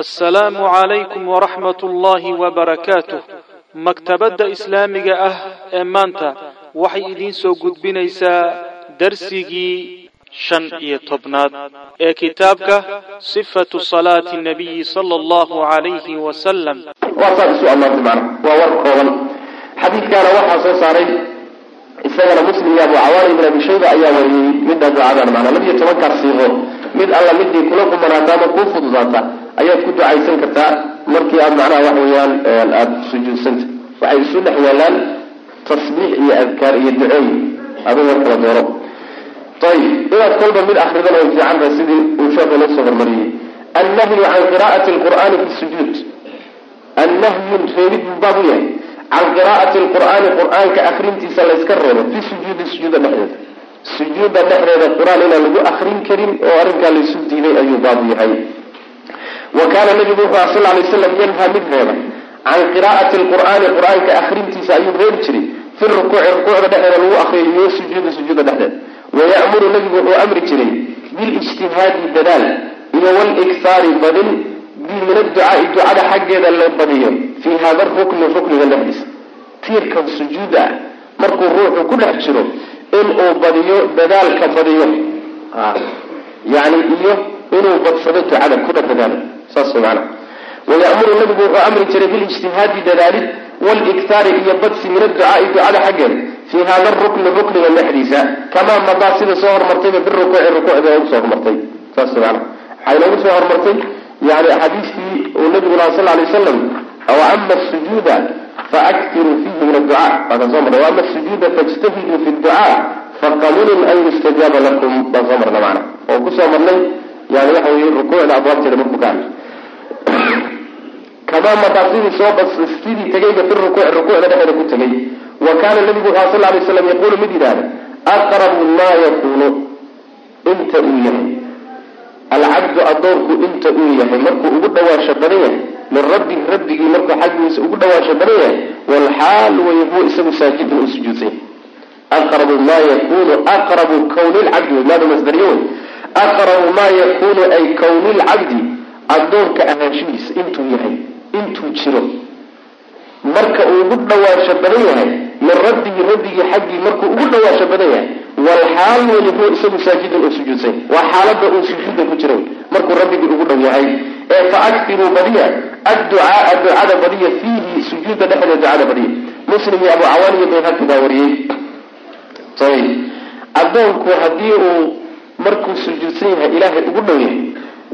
assalaamu calaykum waraxmat ullaahi wabarakaatuh maktabadda islaamiga ah ee maanta waxay idiin soo gudbinaysaa darsigii shan iyo tobnaad ee kitaabka sifatu salaati nabiyi sala allahu calayhi wasalam xadiidkaana waxaa soo saaray isagana muslim iyo abu cawaani ibn abi shayba ayaa wariyey middaa ducadan macnaa labiyo tobankaas siiqo mid alla midii kula kumanaata ama kuu fududaata ayaad ku ducaysan kartaa. Markii aad macnaha waxa weeyaan aada sujuudsanta waxay isu dhex yaalaan tasbiix iyo adkaar iyo ducooyin adigo kala dooro. Ayib inaad kolba mid akridana way fiican tahay sidii uu sheekhu noo soo hormariyey. Annahyu can qiraa'ati lqur'aani fi sujuud annahyu reebid buu baab yahay. Can qiraa'ati lqur'aani qur'aanka akrintiisa layska reebo fi sujuudi sujuuda dhexdeeda. Sujuuda dhexdeeda qur'aan inaan lagu akrin karin oo arrinkaa laysu diiday ayuu baabu yahay wa kaana nabigu wuxuu ah sal lay slam yanhaa mid reeba can qiraa'ati lqur'aani qur'aanka akrintiisa ayuu reebi jiray fi rukuuci rukuucda dhexdeeda lagu akriyo iyo sujuudi sujuuda dhexdeeda waya'muru nabigu wuxuu amri jiray bilijtihaadi dadaal iyo walikhaari badin min adducaai ducada xaggeeda la badiyo fii hada rukni rukniga dhexdiisa tiirkan sujuuda ah markuu ruuxu ku dhex jiro inuu badiyo dadaalka badiyo yani iyo inuu badsado ducada kuna dadaalo saas maana wayamuru nabigu wuxuu amri jiray bilijtihaadi dadaalid waliktaari iyo badsi min adducaai ducada xaggeeda fii hada rukni rukniga dhexdiisa kamaa madaa sida soo hormartayba birukuuci rukuucda ugu soo hormartay. Saas maana waxay noogu soo hormartay yani axaadiistii uu nabigu laha sal lay wasalam aw ama sujuuda faaktiruu fiihi min adducaa. Baan soo marnay. Ama sujuuda fajtahiduu fi ducaa faqaminun an yustajaaba lakum. Baan soo marnay maana oo ku soo marnay yani waxa wey rukuucda abwaabteeda markuu ka hadlay madaa sidii soo sidii tegayba fi rukuuci rukuucda dhexeeda ku tegay wa kaana nabigu wuxu sal lay slam yaquulu mid yidhahda aqrabu maa yakuunu inta uu yahay. Alcabdu adoonku inta uu yahay markuu ugu dhawaasho badan yahay min rabbihi rabbigii markuu xaggiisa ugu dhawaasho badan yahay walxaal way huwa isagu saajidun u sujuudsan aqrabu maa yakunu aqrabu kawni lcabdi maada masdariyo wey aqrabu maa yakunu ay kawni lcabdi adoonka ahaanshihiisa intuu yahay intuu jiro. Marka uu ugu dhawaasho badan yahay min rabbihi rabbigii xaggii markuu ugu dhawaasho badan yahay walxaal weli huwa isagu saajidun oo sujuudsan waa xaalada uu sujuuda ku jira markuu rabbigii ugu dhow yahay ee fa aktiruu badiya adducaaa ducada badiya fiihi sujuuda dhexdeeda ducada badiya. Muslim iyo abu cawaan iyo bayhaqi baa wariyey. Adoonku haddii uu markuu sujuudsan yahay ilaahay ugu dhow yahay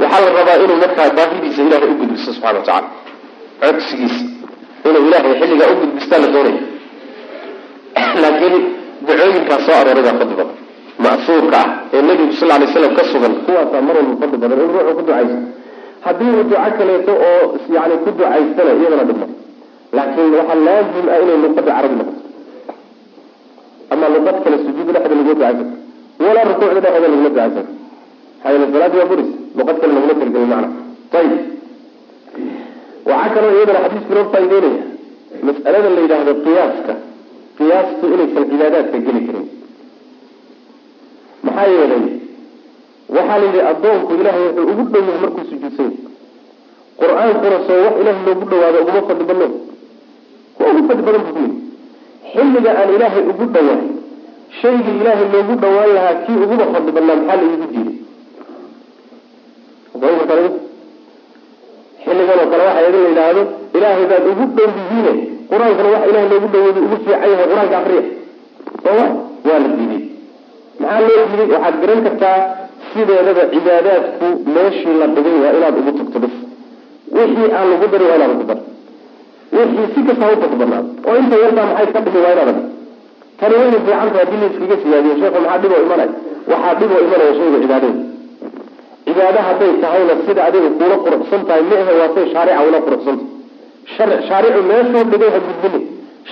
waxaa la rabaa inuu markaa baahidiisa ilaahay u gudbisto subxana wa codsigiisa inuu ilaahay xilligaa u gudbistaa la doonaya laakiin ducooyinkaa soo arooray baa fadli badan. Ma'suurka ah ee nebigu sal lay slam ka sugan kuwaasaa mar walba fadli badan in ruuxu ku ducaysto. Haddii uu duco kaleeto oo yani ku ducaystana iyadana dhibma laakiin waxaa laazim ah inay luqada carabi noqoto. Ama luqad kale sujuuda dhexda laguma ducaysan walaa rukuucda dhexda laguma ducaysan maxaa yeele salaadii waa buris luqad kale laguma talgelin macna. Ayib waxaa kaloo iyadana xadiisku noo faa'ideynaya mas'alada la yidhaahdo qiyaaska qiyaastu inaysan cibaadaadka geli karin maxaa yeelay waxaa la yidhi addoonku ilaahay wuxuu ugu dhow yahay markuu sujuudsan qur'aankuna soo wax ilaahay loogu dhawaado uguma fadli badno kuwa ugu fadli badan buu ku yidhi. Xilliga aan ilaahay ugu dhawahay shaygii ilaahay loogu dhawaan lahaa kii uguba fadli badnaa maxaa la iigu xilligan oo kale waxaa idin la yidhaahdo ilaahay baad ugu dhow yihiine qur'aankana waxa ilahay loogu dhawooda ugu fiican yahay qur'aanka afriya. Sooma waa la diiday. Maxaa loo diiday? Waxaad garan kartaa sideedaba cibaadaadku meeshii la dhigay waa inaad ugu tagto bis wixii aan lagu darin waa inaad ugu wixii si kasta ha utag oo inta yartaa maxay ka dhimi waa inaad tani wayna fiican tahay la iskaga siyaadiyo sheekhu maxaa dhib oo imanay? Waxaa dhib oo imanaya shayga cibaadada cibaado hadday tahayna sida adiga kuula quruxsan tahay ma ahe waa say shaarica ula quruxsanta shaaricu meeshuu dhigay ha gudbini.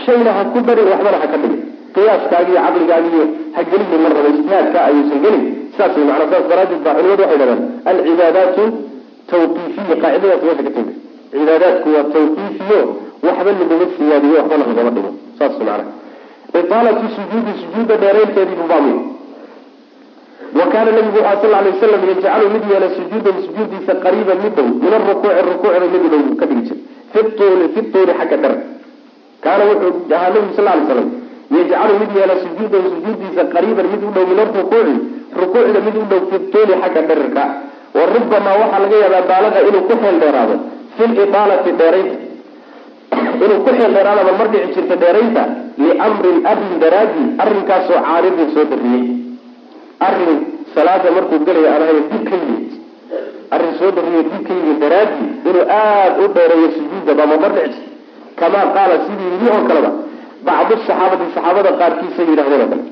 Shayna ha ku darin waxbana ha ka dhigin qiyaaskaagi iyo caqligaagiiyo ha gelini mar raba ijtihaadka ayuusan gelin. Way macnaa saas daraaddeed baa culimadu waxay dhahdaan alcibaadaatu tawqiifiya qaacidadaas meesha ka timid. Cibaadaadku waa tawqiifiyo waxba laguma siyaadiyo waxbana lagama dhigo. Saas macna itaalatu sujuudi sujuuda dheeraynteedii buu baamiy wa kaana nabigu wuxu sal lay waslam yajcalu mid yeela sujuudahu sujuudiisa qariiban mid dhow min arukuuci rukuucda mid dhow ka dhigi jir fi tuuli fi tuuli xagga dher kaana wuxuu ahaa nabigu sal lay slam yajcalu mid yeela sujuudahu sujuudiisa qariiban mid u dhow min arukuuci rukuucda mid u dhow fi tuuli xagga dherarka wa rubamaa waxaa laga yaabaa baalaga inuu ku xeel dheeraado fi liaalati dheeraynta inuu ku xeel dheeraadaba mar dhici jirta dheeraynta liamrin arrin daraadi arrinkaasoo caaridin soo dariyey arrin salaada markuu gelaya aan ahayn dib ka yimid arrin soo dariyo dib ka yimid daraadi inuu aada u dheereeyo sujuudaba ma mar dhici jirta kamaa qaala sidii yidhi oo kaleba bacdu saxaabati saxaabada qaarkiisa yidhahdeen oo kale.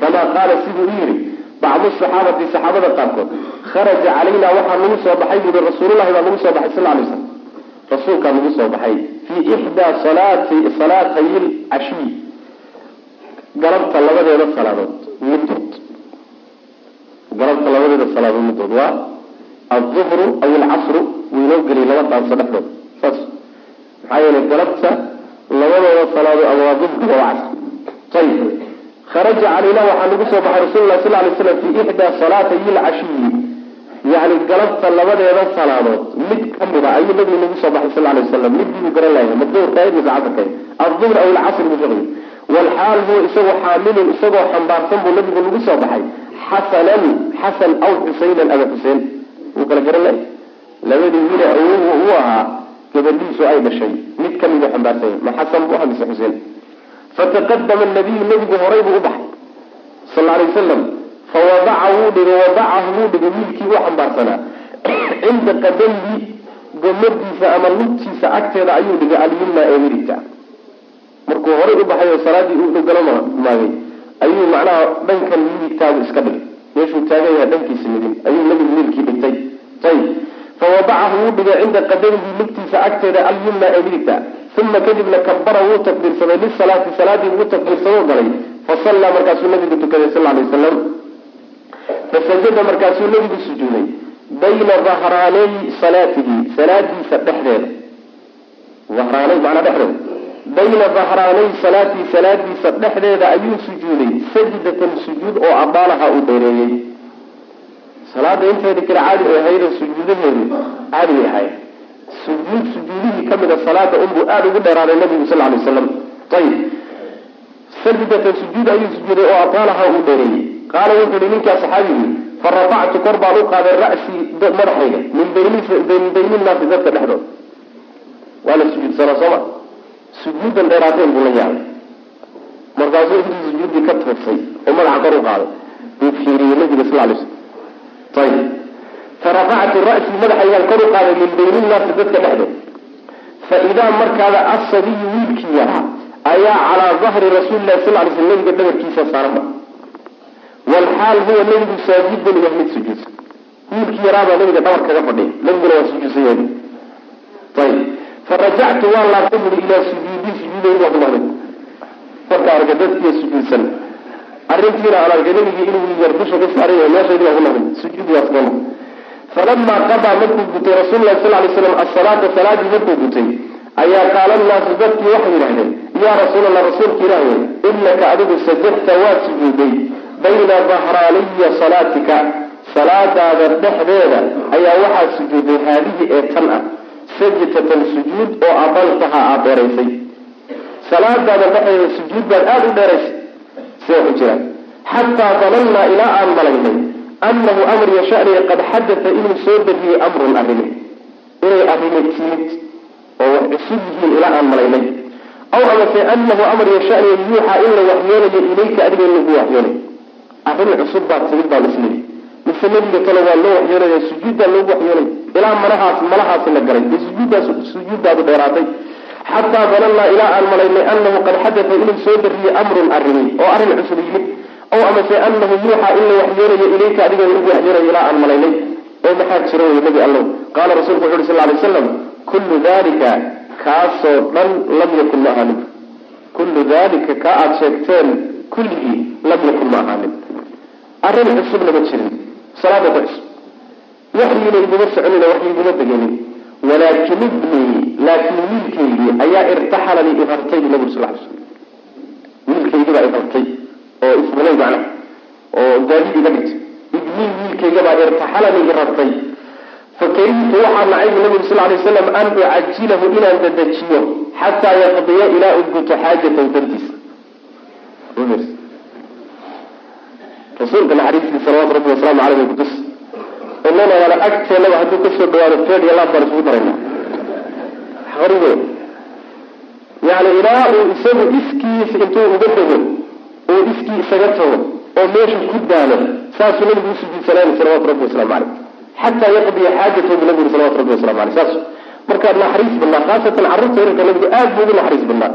Kamaa qaala siduu u yidhi bacdu saxaabati saxaabada qaarkood kharaja calayna waxaa nagu soo baxay buui rasuululahi baa nagu soo baxay sal lay slam rasuulkaa nagu soo baxay fii ixdaa salaati salaatay lcashiy galabta labadeeda salaadood middood galabta labadeeda salaadood middood waa alduhru aw alcasru wuu inoo geliyay laba dhaanso dhexdood saas. Maxaa yeelay galabta labadooda salaadood ama waa duhriga waa casr ayib kharaja calayna waxaa nagu soo baxay rasul lah sal lay slam fii ixdaa salaatay lcashiyi yani galabta labadeeda salaadood mid ka mid a ayuu nabigu nagu soo baxay sal lay waslam midii buu garan lahay ma duhurkayd mise casarkayd alduhr aw alcasr buu sheegay. Walxaal huwa isagoo xaamilun isagoo xambaarsan buu nabigu nagu soo baxay xasanan xasan aw xusaynan ama xuseen wuu kala garan lahay labadii wiile awowga uu ahaa gabadhiisu ay dhashay mid ka mid u xambaarsanya ma xasan buu aha mise xuseen fataqadama nabiyu nabigu horay buu u baxay sal lay wasalam fawadaca wuu dhigay wadacahu wuu dhigay wiilkii u xambaarsanaa cinda qadamihi gomadiisa ama lugtiisa agteeda ayuu dhigay alyumna ee midigta markuu horay u baxay oo salaadii u galamaagay ayuu macnaha dhankan midigtaagu iska dhigay meeshuu taagan yahay dhankiisa midin ayuu nabigu wiilkii dhigtay ayib fawadacahu wuu dhigay cinda qadamihi lugtiisa agteeda alyumna ee midigta. Uma kadibna kabara wuu takbiirsaday lisalaati salaadii wuu takbiirsadoo galay. Fasallaa markaasuu nabigu tukaday sal lay wasalam fasajada markaasuu nabigu sujuuday. Bayna dahraanay salaatihi salaadiisa dhexdeeda. Ahraanay manaa dhexdeeda bayna dahraanay salaatihi salaadiisa dhexdeeda ayuu sujuuday sajdatan sujuud oo abaalaha uu dheereeyey. Salaada inteeda kale caadi ay ahayd sujuudaheedu caadi ay ahayd sujuud sujuudihii ka mid a salaada unbuu aada ugu dheeraaday nabigu sal lay waslam ayib sajdatan sujuud ayuu sujuuday oo abaalaha uu dheereeyey. Qaala wuxuu yihi ninkaa saxaabigii fa rafactu kor baan u qaaday ra'sii madaxayga min bayni naasi dadka dhexdood waa la sujuudsanaa sooma sujuudan dheeraateen buu la yaabay markaasuu intii sujuuddii ka toosay oo madaxa kor u qaaday. Buu fiiriyey nabiga sal lay slam ayib fa rafactu ra'sii madaxaygaan kor u qaaday min bayni naasi dadka dhexdood fa idaa markaada asabiyu wiilkii yaraa ayaa calaa dahri rasuuli lahi sal lay sl nabiga dhabarkiisa saaranba walxaal huwa nabigu saajidun yah mid sujuudsan wiilkii yaraabaa nabiga dhabar kaga fadhiya. Nabiguna waa sujuudsan yahay ayib farajactu waan laabtay buri ilaa sujuudi sujuuday waa kumaday marka arka dadkiiyo sujuudsan. Arrintiina aan arkay nabigii inuu yar dusha ka saaran yahay meeshaydii waa kumaday sujuudi waa iskama falamaa qadaa markuu gutay rasuulu lahi sal lay slam asalaata salaadii markuu gutay ayaa qaala naasu dadkii waxay yidhahdeen yaa rasuul allah rasuulka ilaah wey inaka adigu sajadta waad sujuuday bayna dahraaniya salaatika. Salaadaada dhexdeeda ayaa waxaa sujuuday haadihi ee tan ah sajdatan sujuud oo adaltaha aada dheeraysay salaadaada dhexdeeda sujuud baad aada u dheeraysay sida ku jiraan xataa danannaa ilaa aan malaynay annahu amr yashaniya qad xadata inuu soo dariyey amrun arrime inay arrime timid oo wax cusub yihiin ilaa aan malaynay aw amase anahu amr yashaniya yuuxaa in la waxyoonayo ilayka adiga lagu waxyoonay arrin cusub baa timid baan isleeyi mise nabiga kale waa loo waxyoonaya sujuuddaa loogu waxyoonay ilaa malahaas malahaasi la galay. Ee sujuuddaas sujuuddaadu dheeraatay. Xataa danannaa ilaa aan malaynay anahu qad xadata inuu soo dariyey amrun arrimay oo arrin cusub yimid. Aw amase anahu yuuxaa in la waxyoonayo ilayka adiga lagu waxyoonayo ilaa aan malaynay. Oo maxaa jira wey nabi allow? Qaala rasuulku wuxu uhi sal lay waslam kullu dalika kaasoo dhan lam yakun ma ahaanin. Kullu dalika kaa aada sheegteen kulligii lam yakun ma ahaanin. Arrin cusubna ma jirin salaada ku cusub waxyiina iguma soconina wax iguma degenin walaakin ibnii laakiin wiilkaygii ayaa irtaxalanii ihartay nabig sal l slam wiilkaygii baa ihartay oo ismulay macnaha oo gaadiid iga dhigto ibnii wiilkaygabaa irtaxalani i rabtay fakarihtu waxaa nacay bu nabigu sal lay waslam an ucajilahu inaan dadajiyo xataa yaqdiya ilaa u guto xaajatahu rasuulka naxariistii salawatu rabbi wasalaamu caleyh kutus inana wala agteenaba hadduu ka soo dhawaado feed iyo laab isugu darayna xarigo yani ilaa uu isagu iskiis intuu uga dego uu iskii isaga tago oo meesha ku daalo saasuu nabigu usujuudsanaanay salawatu rabbi waslamu caleyh xataa yaqdiya xaajatahu bu nabigu salawatu rabbi waslamu aleyh saas markaa naxariis badnaa khaasatan carruurta yararka nabigu aad buu ugu naxariis badnaa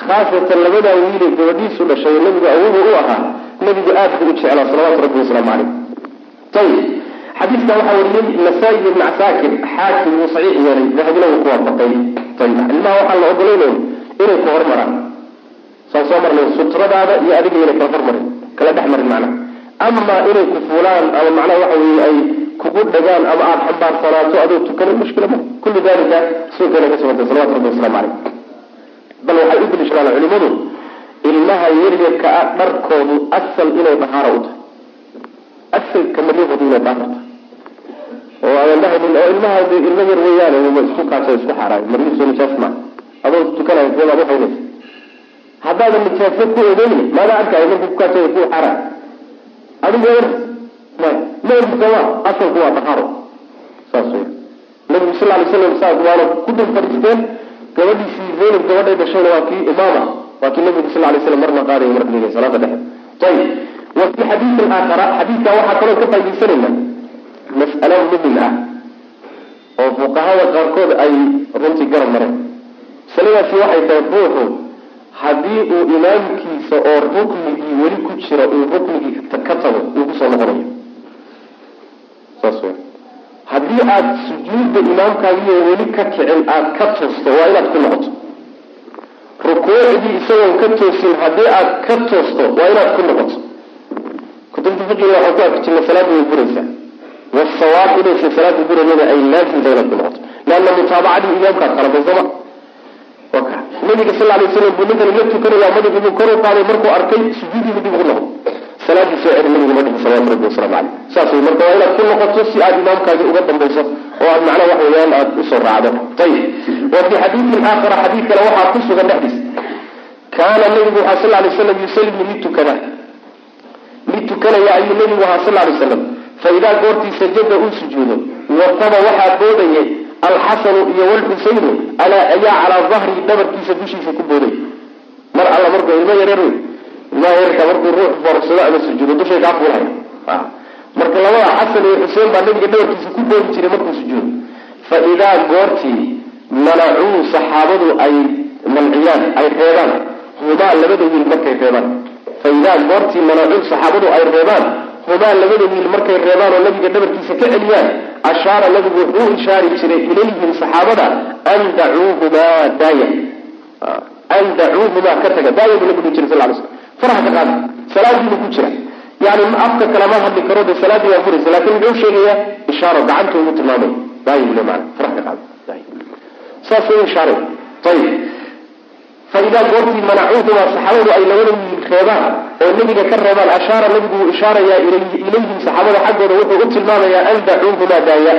khaasatan labadaa wiile gabadhiisu dhashay nabigu awoga u ahaa nabigu aad buu u jeclaa salawaatu rabbi wasalaamu caleyh ayib xadiidka waxaa wariyey nasaa-i ibn casaakir xaakim wuu saxiix yeelay dahabina wuu ku waafaqay. Ayib ilmaha waxaa la ogolaynayo inay ku hormaraan. Saan soo marnay sutradaada iyo adiga inay kala hormarin kala dhex marin macnaha amaa inay ku fuulaan ama macnaha waxa weye ay kugu dhagaan ama aada xambaarsanaato adoo tukanay mushkila ma kullu dalika sunkana ka sugantay salawatu rabbi waslamu caleyh bal waxay u daliishadaan culimadu ilmaha yaryarka ah dharkoodu asal inay dahaaro u tahay. Asalka maryahoodu inay dahaar tahay. Oo ilmaha ilmo yar weeyaan isku isku xaaraayo maryihiisu nijaas maa adoo tukanayo sidaad uhaynaysa haddaadan ku ogeyn maadaa arkaayo marku kukaaso ku xaaraay adigu er may ma erki sooma asalku waa dahaaro saas nabigu sal lay slam saas waana ku dul fadhiisteen gabadhiisii zaynab gabadhay dhashayna waa kii imaama waa kii nabigu sal lay slam marna qaadayo marka dhigay salaada dhexe. Ayib wa fi xadiisin aakhara xadiidka waxaa kaloo ka faaidaysanayna mas'alo muhiim ah oo fuqahada qaarkood ay runtii garab mareen. Masaladaasi waxay tahay ruuxu haddii uu imaamkiisa oo ruknigii weli ku jira uu ruknigii ka tago uu ku soo noqonayo. Saas w haddii aada sujuudda imaamkaagiiyo weli ka kicin aada ka toosto waa inaad ku noqoto. Rukuucdii isagoon ka toosin haddii aada ka toosto waa inaad ku noqoto. Kutubta fiqiga waxaan ku arki jirna salaada way buraysaa. Wasawaab inaysa salaada burayana ay laazimta inaad ku noqoto. Leanna mutaabacadii imaamkaad waka. Nabiga sal lay slam buu ninkan la tukanaya madaxi buu kor u qaaday markuu arkay sujuudiibu dib ugu noqdo salaadii soo celi nabigu ma dhihi salawatu rabbi waslamu caleyh saas marka waa inaad ku noqoto si aad imaamkaagi uga dambayso oo aad macnaha wax weeyaan aada u soo raacdo. Ayib wa fii xadiidin aakhara xadiid kale waxaa ku sugan dhexdiis. Kaana nabigu waxaa sal lay slam yusallimu mid tukada. Mid tukanaya ayuu nabigu ahaa sal lay slam fa goortii sajada uu sujuudo wataba waxaa boodaya alxasanu iyo walxusaynu ayaa calaa dahri dhabarkiisa dushiisa ku booday mar alla markuu ilmo yareer wey yarka markuu ruux boorsado ama sujuudo dushay kaa fuulahay marka labada xasan iyo xuseen baa nabiga dhabarkiisa ku boodi jiray markuu sujuudo. Fa goortii manacuu saxaabadu ay manciyaan ay reebaan. Humaa labada wiil markay reebaan. Fa goortii manacuu saxaabadu ay reebaan humaa labada wiil markay reebaan oo nabiga dhabarkiisa ka celiyaan ashaara nabigu wuxuu ishaari jiray ilayhim saxaabada an dacuuhumaa daaya. An dacuuhumaa ka taga. Daaya buu nabigu jiray sal ly slam faraha ka qaada. Salaadiibu ku jira. Yani afka kalama hadli karo de salaadii waa furaysa laakin muxuu sheegayaa ishaaro gacanta ugu tilmaamay. Daaya buu le maana faraha ka qaada. Saasuu ishaaray ayib faidaa goortii manacuuhumaa saxaabadu ay labada wiil reebaan oo nebiga ka reebaan ashaara nabigu wuu ishaarayaa ilayhim saxaabada xaggooda wuxuu u tilmaamayaa an dacuuhumaa daaya.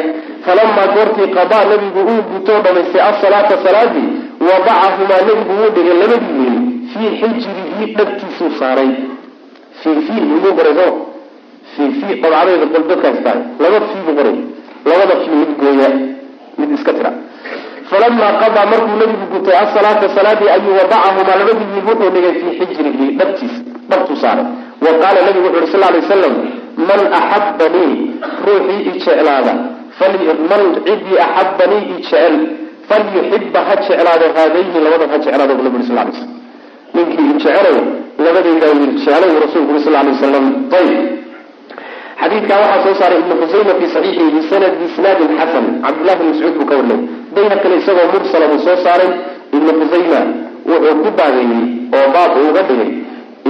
Falamaa goortii qadaa nabigu uu gutoo dhamaystay asalaata salaadii wadacahumaa nabigu wuu dhigay labadii fii xijrihi dhabtiisuu saaray fii fii muu qoray soo. Fii fii dabcadeeda qol dadkaas tahay laba fii buu qoray. Labada fii mid gooya mid iska tira. Falamaa qadaa markuu nabigu gutay asalaata salaadii ayuu wadacahumaa labadii wiil wuxuu dhigay fii xijrihi dhabtiis dhabtuu saaray. Wa qaala nabigu wuxu uhi sal lay wasalam man axabanii ruuxii i jeclaada. Man cidii axabanii i jecel. Falyuxiba ha jeclaado haadayni labadan ha jeclaado bu nabi uri sal lay slam ninkii labadaydaa wiil jeclow rasuulku sal lay wasalam ayb xadiidkaa waxaa soo saaray ibnu khusayma fi saxiixihi bisanad isnaadin xasan. Cabdullahi bn mascuud buu ka warnay kale isagoo mursala buu soo saaray. Ibnu khusayma wuxuu ku baabeeyey oo baab uuga dhigay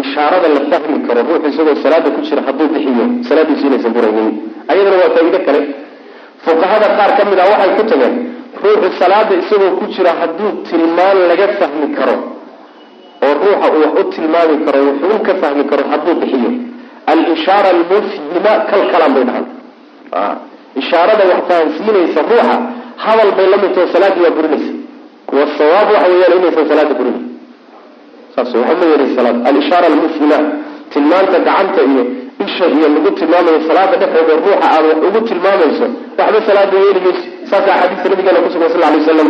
ishaarada la fahmi karo. Ruuxu isagoo salaada ku jira hadduu bixiyo salaadiisu inaysan buraynin ayadana waa faa'iide kale. Fuqahada qaar ka mid ah waxay ku tageen ruuxu salaada isagoo ku jira hadduu tilmaan laga fahmi karo oo ruuxa uu wax u tilmaami karo wuxuun ka fahmi karo hadduu bixiyo. Alishaara almufhima kalkalaan bay dhahan ishaarada wax fahansiinaysa ruuxa hadal bay la midtao salaadii waa burinaysa. Kuwa sawaab waxa weeyaan inaysan salaada burinay saas waxa ma yeelay salaad. Alishaara almufhima tilmaanta gacanta iyo isha iyo lagu tilmaamayo salaada dhexdeeda ruuxa aad wax ugu tilmaamayso waxba salaada yeeli mayso saasa axaadiista nabigeena kusugan sal lay waslam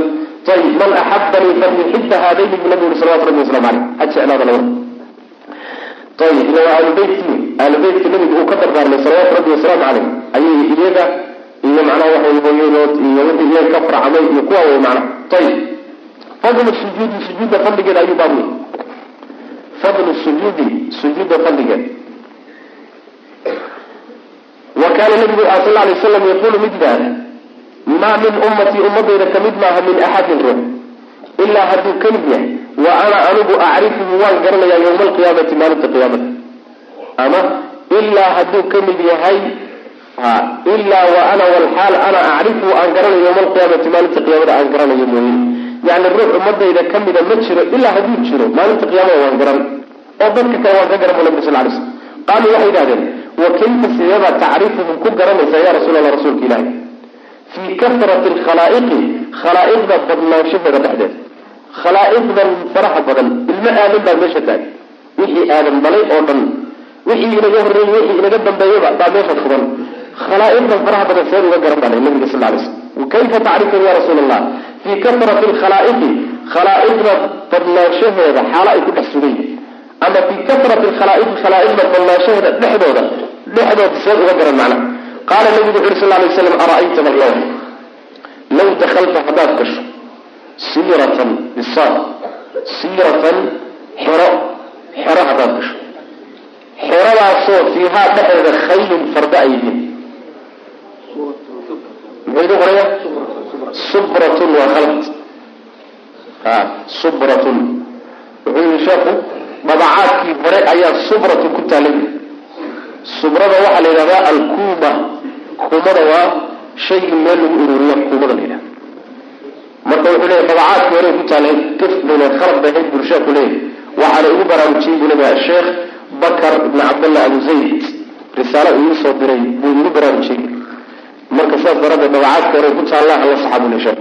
ayib man axabanii falyuxiba haadayni buu nabigu salawatu rabbi waslamu caleyh ha jeclaada labada ayib ila waa aalubeytka nabigu uu ka dardaarmay salawaatu rabbi wasalaamu caleyh ayay iyaga iyo macnaha waxay hooyadood iyo wixii iyaga ka farcamay iyo kuwa wey macnaha ayib fadlu sujuudi sujuudda fadligeeda ayuu baab fadlu sujuudi sujuudda fadligeeda wa kaana nabigu sal lay slam yaquulu mid yidhaahda maa min ummatii ummadayda ka mid maaha min axadin ruux. Ilaa hadduu ka mid yahay wa ana anigu acrifuhu waan garanayaa yowma alqiyaamati maalinta qiyaamada. Ama ilaa hadduu ka mid yahay ilaa wa ana walxaal ana acrifuhu aan garanayo yowma alqiyaamati maalinta qiyaamada aan garanayo mooye. Yani ruux ummadayda kamida ma jiro ilaa hadduu jiro maalinta qiyaamada waan garan. Oo dadka kale waan ka garan bu nabi sal lay slam qaaluu waxay yidhahdeen wa kayfa sideebaa tacrifuhum ku garanaysaa ya rasuul allah rasuulka ilahi fii kasrati alkhalaa'iqi khalaa'iqda badnaanshaheeda dhexdeeda khalaa'iqdan faraha badan ilmo aadan baa meesha taagay wixii aadan dhalay oo dhan wixii inaga horreeyey wixii inaga dambeeyaba baa meesha fugan khalaa'iqdan faraha badan seed uga garan baa nabiga sal lay slam kayfa tacrifuhum ya rasuul allah fii kasrati alkhalaa'iqi khalaa'iqda badnaanshaheeda xaalo ay ku dhex sugan ama fii kasrati alkhalaa'iqi khalaa'iqda badnaanshaheeda dhexdooda dhexdooda seed uga garan macna qaala nabigu wuxu uri sal lay slam ara'ayta balkawa law dakalta haddaad gasho siiratan bisaad siiratan xero xero haddaad gasho xeradaasoo fiihaa dhexeeda khaylun farda ay yihiin muxuu qoraya subratun waa khalad subratun wuxuu yihi sheekhu dabacaadkii hore ayaa subratun ku taalay subrada waxaa la yidhahdaa alkuuma kuumada waa shaygii meel lagu ururiya kuumada la yidhahda marka wuxuu leeyahy dabacaadkii hore ku taalay gaf bayna khalad bay ahayd burshaku leeyahy waxaana igu baraarujiyey buu leeyahay asheekh bakar ibn cabdallah abu zayd. Risaalo uu soo diray buu igu baraarujiyey marka sidaas daraaddeed dabacaadka hore ku taalla alla saxa buu leeyahay.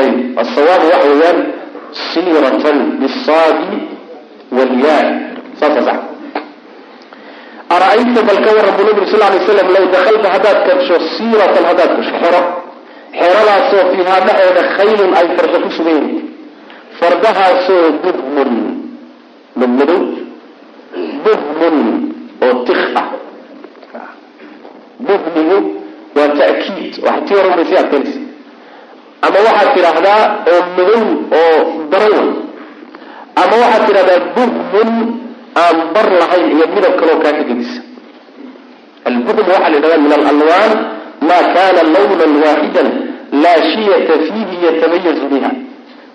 Ayib asawaabu waxa weeyaan siiratan bisaadi walyaa. Saasa sax ara-ayta bal ka waran buu nabi sal lay slam law dakalta haddaad gasho siiratan haddaad gasho xero xeradaasoo fiihaa dhexeeda khaylun ay farda ku sugan yihiin fardahaasoo buhmun madmadow buhmun oo tik ah buhmigu waa ta'kiid waxay tii bay sii adkaynaysa ama waxaad tidhaahdaa oo madow oo darowan ama waxaad tidhahdaa buhmun aan bar lahayn iyo midab kaloo kaa ka gedisa albuhm waxaa la yidhahda min alalwaan ma kana lawnan waaxidan laa shiyata fiihi yatamayazu biha.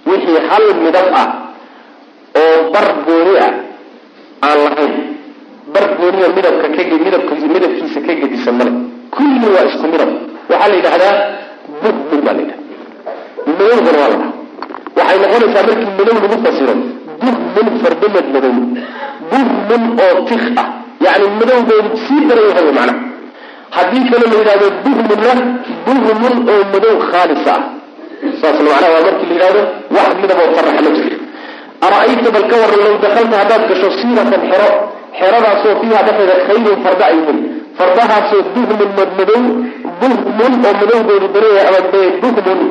Wixii hal midab ah oo bar gooni ah aan lahayn. Bar gooniya midabka ka midabka midabkiisa ka gedisa male. Kulli waa isku midab. Waxaa la yidhahdaa buhmun baa la yidhahda madowgana waa la dhaha waxay noqonaysaa markii madow lagu fasiro buhmun fardamad madow buhmun oo tik ah. Yani madowgoodu sii daran yahay macnaha haddii kale la yidhahdo buhmunna buhmun oo madow khaalis ah. Saasna macnaha waa markii la yidhahdo wax midaboo faraxa ma jirto ara-ayta bal ka waran law dakalta haddaad gasho siiratan xero xeradaasoo fiiha dhexeeda khayrun farda ay yihiin fardahaasoo buhmun madmadow buhmun oo madowgoodu daran ama buhmun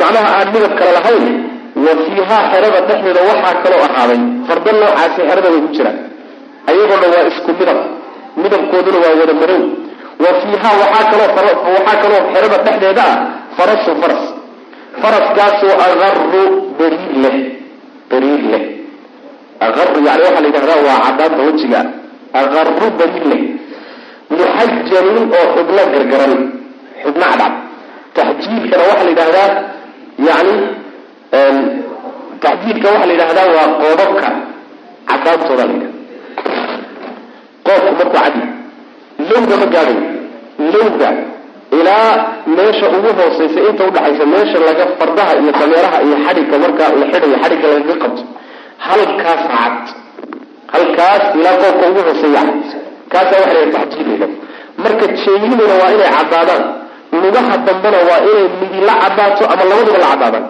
macnaha aan midab kale lahayn wa fiihaa xerada dhexdeeda waxaa kaloo ahaaday farda noocaasi xerada way ku jiraan. Ayagoo dhan waa isku midab. Midabkooduna waa wada madow. Wa fiihaa waxaa kaloo waxaa kaloo xerada dhexdeeda ah farasu faras. Faraskaasoo aqaru bariir leh. Bariir leh. Aqaru yani waxaa la yidhahdaa waa cadaanta wejiga. Aqaru bariir leh. Muxajalin oo xubno gargaran. Xubno cadcad taxjiilkana waxaa la yidhahdaa yani taxjiilka waxaa la yidhahdaa waa qoobabka cadaantooda la yidhahda qoobku markuu cadi lowga ma gaadhayo lowga ilaa meesha ugu hooseysa inta udhaxaysa meesha laga fardaha iyo dameeraha iyo xadhigga markaa la xidhayo xadhigga lagaga qabto. Halkaas cad. Halkaas ilaa qoobka ugu hooseeya cad. Kaasaa waxa la taxjiilayda marka jeeyinuna waa inay caddaadaan lugaha dambena waa inay midi la cadaato ama labaduba la caddaadaan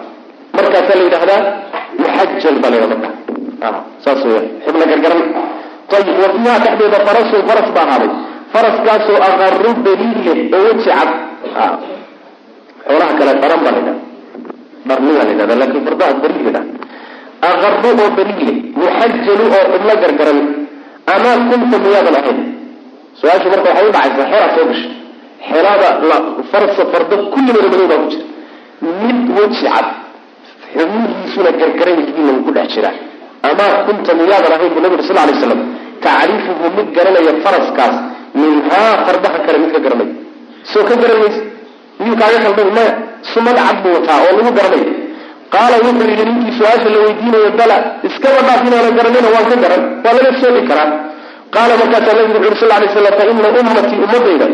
markaasaa la yidhahdaa muxajal baa la marka saas xubna gargaran. Ayib wa fiiha dhexdeeda farasun faras baa ahaaday faraskaasoo aqaru daliille oo weji cad. Xoolaha kale dharan baa la ydhahda dharni baa la ydhahda laakin fardaha daliil la aqaru oo daliille muxajalu oo xubno gargaran. Amaa kunta miyaadan ahayn. Su'aashu marka waxay udhacaysaa xeraa soo gashay. Xelaada farsa farda kulligoona madow baa ku jira. Mid weji cad xubnihiisuna gargaran yihiin lagu ku dhex jiraa amaa kunta miyaadan ahayn bu nabi sal lay slam tacrifuhu mid garanaya faraskaas minhaa fardaha kale mid ka garanay. Soo ka garanaysa miyuu kaaga kaldhay maya sumad cad buu wataa oo lagu garanay. Qaala wuxuu yidhi ninkii su'aasha la weydiinayo bala iskaba dhaaf inaana garanayna waan ka garan waa laga sooci karaa. Qaala markaasaa nabigu wuxu sal lay slam fa ummatii ummadayda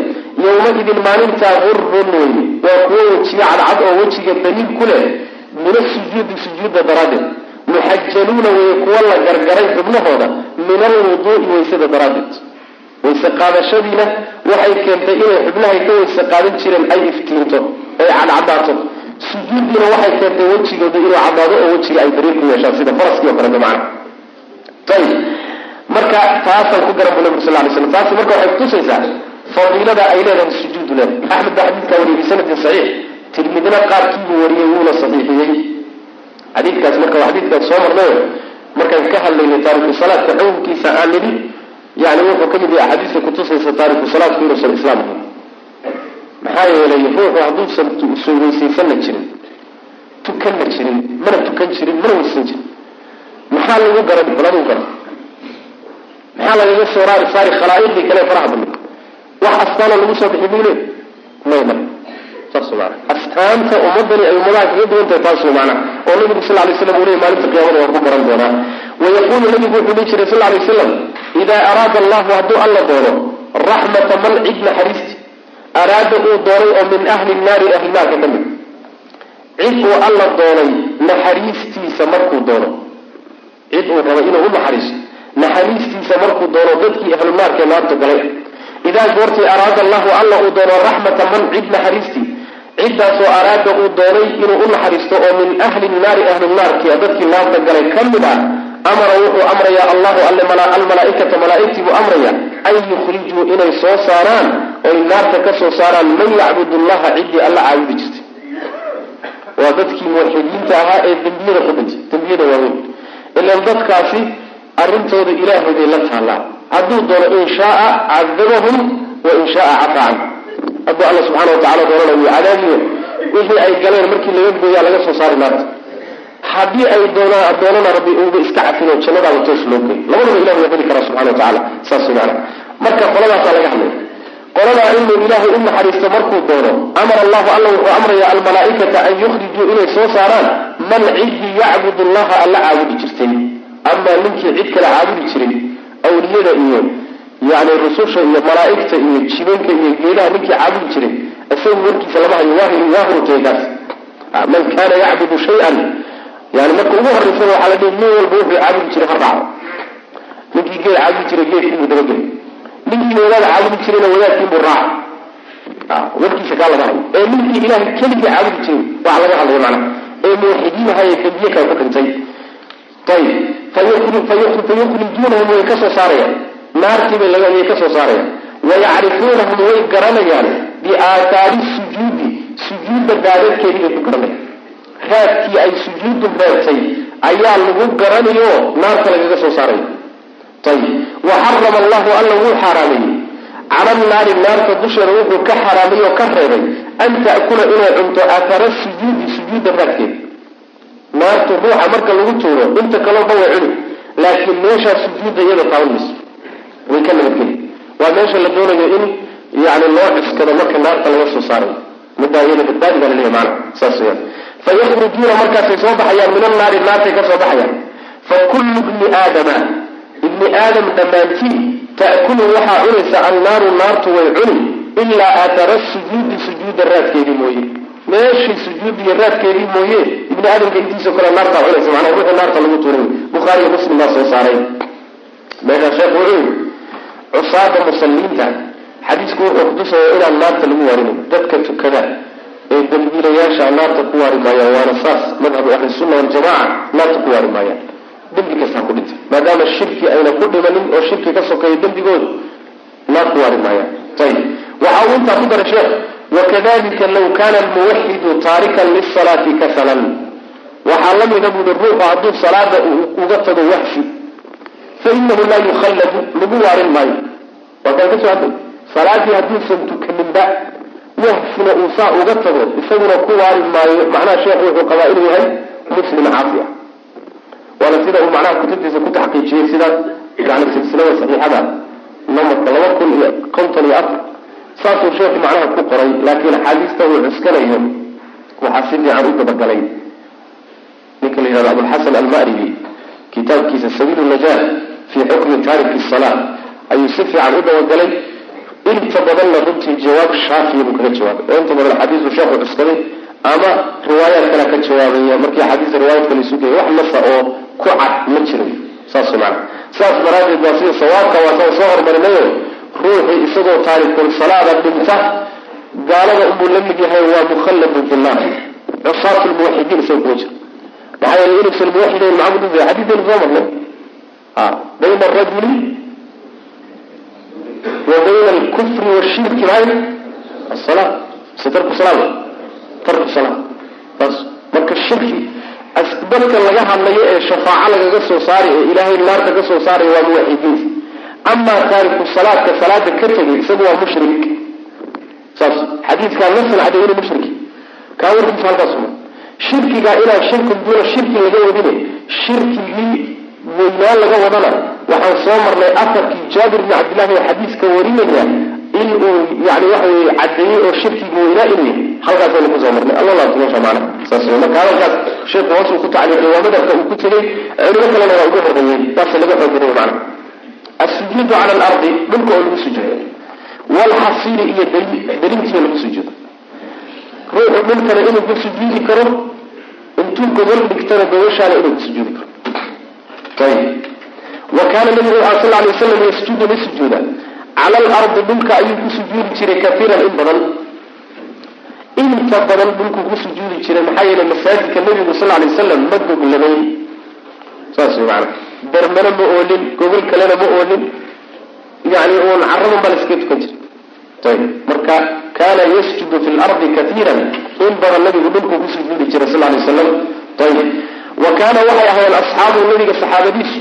yowmaidin maalintaa gurun weye waa kuwo wejiga cadcad oo wejiga daliil ku leh min asujuudi sujuudda daraaddeed muxajaluuna weye kuwa la gargaray xubnahooda min alwuduui waysada daraaddeed. Wayse qaadashadiina waxay keentay inay xubnahay ka wayse qaadan jireen ay iftiinto ay cadcadaato. Sujuuddiina waxay keentay wejigooda inuu caddaado oo wejiga ay dariir ku yeeshaan sida faraskii o kaleeto macna ayib marka taasaan ku garan bu nabig sal lay slam taasi marka waxay kutusaysaa fadiilada ay leedahay sujuudu leedahay. Axmed baa xadiidkaa wariyay bisanadin saxiix tirmidna qaarkiibuu wariyey wuuna saxiixiyey. Xadiidkaas marka waa soo marnayo markaan ka hadlaynay taariku salaadka xukunkiisa aan nidhi yani wuxuu ka mid yahay axaadiista kutusaysa taariku salaadku inuusan islaam ahayn maxaa yeelay ruuxu hadduusan soo weysaysanna jirin tukanna jirin mana tukan jirin mana weysan jirin. Maxaa lagu garan? Baladu garan. Maxaa lagaga soo raari? Saari khalaa'iqdii kale faraha badnay wax astaana lagu soo bixi buu le astaanta ummadani ay ummadaha kaga duwan tahay taas maana oo nabigu sal lay slam uu leey maalinta qiyamada waan ku garan doonaa. Wayaquulu nabigu wuxuu dhihi jiray sal lay wasalam idaa araada allahu hadduu alla doono raxmata man cid naxariisti araada uu doonay oo min ahli naari ahli naarka ka mid. Cid uu alla doonay naxariistiisa markuu doono. Cid uu rabo inuu u naxariisto naxariistiisa markuu doono dadkii ahlu naarkae naarta galay. Idaa goortay araada allahu alla uu doono raxmata man cid naxariistii ciddaasoo araada uu doonay inuu u naxariisto oo min ahli naari ahlu naarkia dadkii naarta galay ka mid ah amara wuxuu amrayaa allahu alle almalaaikata malaaigtii buu amraya an yukhrijuu inay soo saaraan oy naarta ka soo saaraan man yacbud llaha ciddii alla caabudi jirtay. Waa dadkii muwaxidiinta ahaa ee dembiyada ku dhintay dembiyada waaweyn. Ilan dadkaasi arrintooda ilaahay bay la taallaa hadduu doono in shaaa cadabahum wa in shaaa cafaa can hadduu alla subxana watacala doonana wuu cadaabiyo wixii ay galeen markii laga gooyaa laga soo saari naarta haddii ay doonaan doonana rabbi uuba iska cafino jannadaaba toos loo gey labadaba ilah waa heli karaa subxana watacaala saas maana marka qoladaasaa laga hadlay. Qoladaa inuu ilaahay u naxariisto markuu doono amara allahu alla wuxuu amraya almalaaikata an yukhrijuu inay soo saaraan man ciddii yacbud allaha alla caabudi jirtay. Amaa ninkii cid kale caabudi jiray awliyada iyo yani rususha iyo malaaigta iyo jibanka iyo geelaha ninkii caabudi jiray isagu warkiisa lama hayo man kaana yacbudu shay-an yani marka ugu horeysana waxaa la dhihi nin walba wuxuu caabudi jiray ha raaco ninkii geel caabudi jiray geelkiibuu dabageli ninkii wadaad caabudi jirayna wadaadkiibuu raaca warkiisa kaa laga hadlo ee ninkii ilahay keligii caabudi jiray waxa laga hadlaya macnaha ee muwaxidiin ahaye dambiye kale ku dhintay. Ayib fayukhrijuunahum way ka soo saarayaan naartiibay way ka soo saarayaan. Wayacrifuunahum way garanayaan biaathaari sujuudi sujuudda daadadkeedii bay ku garanayaan. Raadkii ay sujuuddu reebtay ayaa lagu garanayo naarta lagaga soo saaraya ayib wa xarama allahu alla wuu xaaraameeyey cala naari naarta dusheeda wuxuu ka xaraamay oo ka reebay an ta'kula inay cunto athara sujuudi sujuudda raadkeeda naartu ruuxa marka lagu tuuro inta kaloo dhan way cuni. Laakiin meeshaa sujuudda iyada taaban mayso way ka nabadgeli. Waa meesha la doonayo in yani loo cuskado marka naarta laga soo saarayo middaa iyada badbaadi baa laleeyahy maana saas weyaan fayakhrujuuna markaasay soo baxayaan min annaari naartay ka soo baxayaan. Fa kullu bni aadama ibni aadam dhammaantii ta'kulu waxaa cunaysa annaaru naartu way cuni ilaa athara sujuudi sujuudda raadkeedii mooye. Meeshii sujuudiyo raadkeedii mooye ibni aadamka intiisao kale naartaa cunaysa macnaa ruuxii naarta lagu tuuray bukhaariyo muslim baa soo saaray. Meeshaa sheekhu wuxuu cusaada musalliinta. Xadiisku wuxuu kutusaya inaan naarta lagu waarinayn dadka tukada ee dambiilayaasha naarta ku waari maayaan waana saas madhabu ahlisunna waljamaca naarta ku waari maayaan dembi kastaa ku dhintay maadaama shirki ayna ku dhimanin oo shirki ka sokeeya dembigoodu naar ku waari maayaan ayib waxa uu intaa ku daray sheekh wakadalika law kana almuwaxidu taarikan lisalaati kasalan. Waxaa la mida buui ruuxu hadduu salaada uga tago waxfi fainahu laa yukhalladu lagu waarin maayo waa kaan ka soo hadlay salaadii hadduusan tukaninba wahfina uu saa uga tago isaguna ku waari maayo macnaha sheekhu wuxuu qabaa inuu yahay muslim caafi ah waana sida uu macnaha kutubtiisa ku taxqiijiyey sidaas yani silsilada saxiixada namarka laba kun iyo konton iyo afar saasuu sheekhu macnaha ku qoray laakiin axaadiista uu cuskanayo waxaa si fiican u dabagalay ninka la yihahdo abulxasan almaribi kitaabkiisa sabiilu najaah fii xukmi taariki salaa ayuu si fiican u dabagalay inta badanna runtii jawaab shaafiya buu kaga jawaabay oo inta badan xadiisu sheekhu cuskaday ama riwaayaad kale ka jawaabaya markii xadiisa riwaayad kale isu geeya wax nasa oo ku cad ma jiro saas maana saas daraaddeed waa sida sawaabka waa saan soo hormarinayo ruuxii isagoo taarikul salaada dhinta gaalada unbuu la mid yahay waa mukhalladun fi nnaar cusaatu lmuwaxidiin isaga kuma jiro maxaa yeelay inuusan muwaxidayn macamud u xadiidaynu soo marnay bayna arajuli wa bayna alkufri washirki maay asala mise tarku salaam tarku salaam saas marka shirki dadka laga hadlayo ee shafaaco lagaga soo saaray ee ilaahay naarta ka soo saaray waa muwaxidiin amaa taariku salaadka salaada ka tegay isagu waa mushrik saas xadiidkaa nasan caday inu mushriki kaa warkiisa halkaas uma shirkigaa inaan shirki duuna shirki laga wadine shirkigii weynaan laga wadana. Waxaan soo marnay afarkii jaabir bni cabdillahi oo xadiiska warinaya in uu yani waxa weye cadeeyey oo shirkiga weynaa inuu yahay halkaasaynu ku soo marnay. Alla sheekhu hoosuu ku tacliiqay waa madhabka uu ku tegey culimo kalena waa uga horreeyey saasa laga xoogariyo macna asujuudu cala alardi dhulka oo lagu sujuudo walxasiiri iyo darintiioo lagu sujuudo. Ruuxu dhulkana inuu ku sujuudi karo intuu gobol dhigtana gobashaana inuu ku sujuudi karo wa kaana nabigu a sal alay waslam yasjudu la sujuuda cala alardi dhulka ayuu ku sujuudi jiray kaiiran in badan inta badan dhulkuu ku sujuudi jiray maxaa yeelay masaajidka nabigu sal lay wasalam ma goglamayn saas maana darmana ma oolin gogol kalena ma oolin yani uun caradan baa laskaga tukan jira ayb marka kaana yasjudu fi lardi kaiiran in badan nabigu dhulkuu ku sujuudi jiray sal lay wasalam ayb wa kaana waxay ahaayeen asxaabu nabiga saxaabadiisu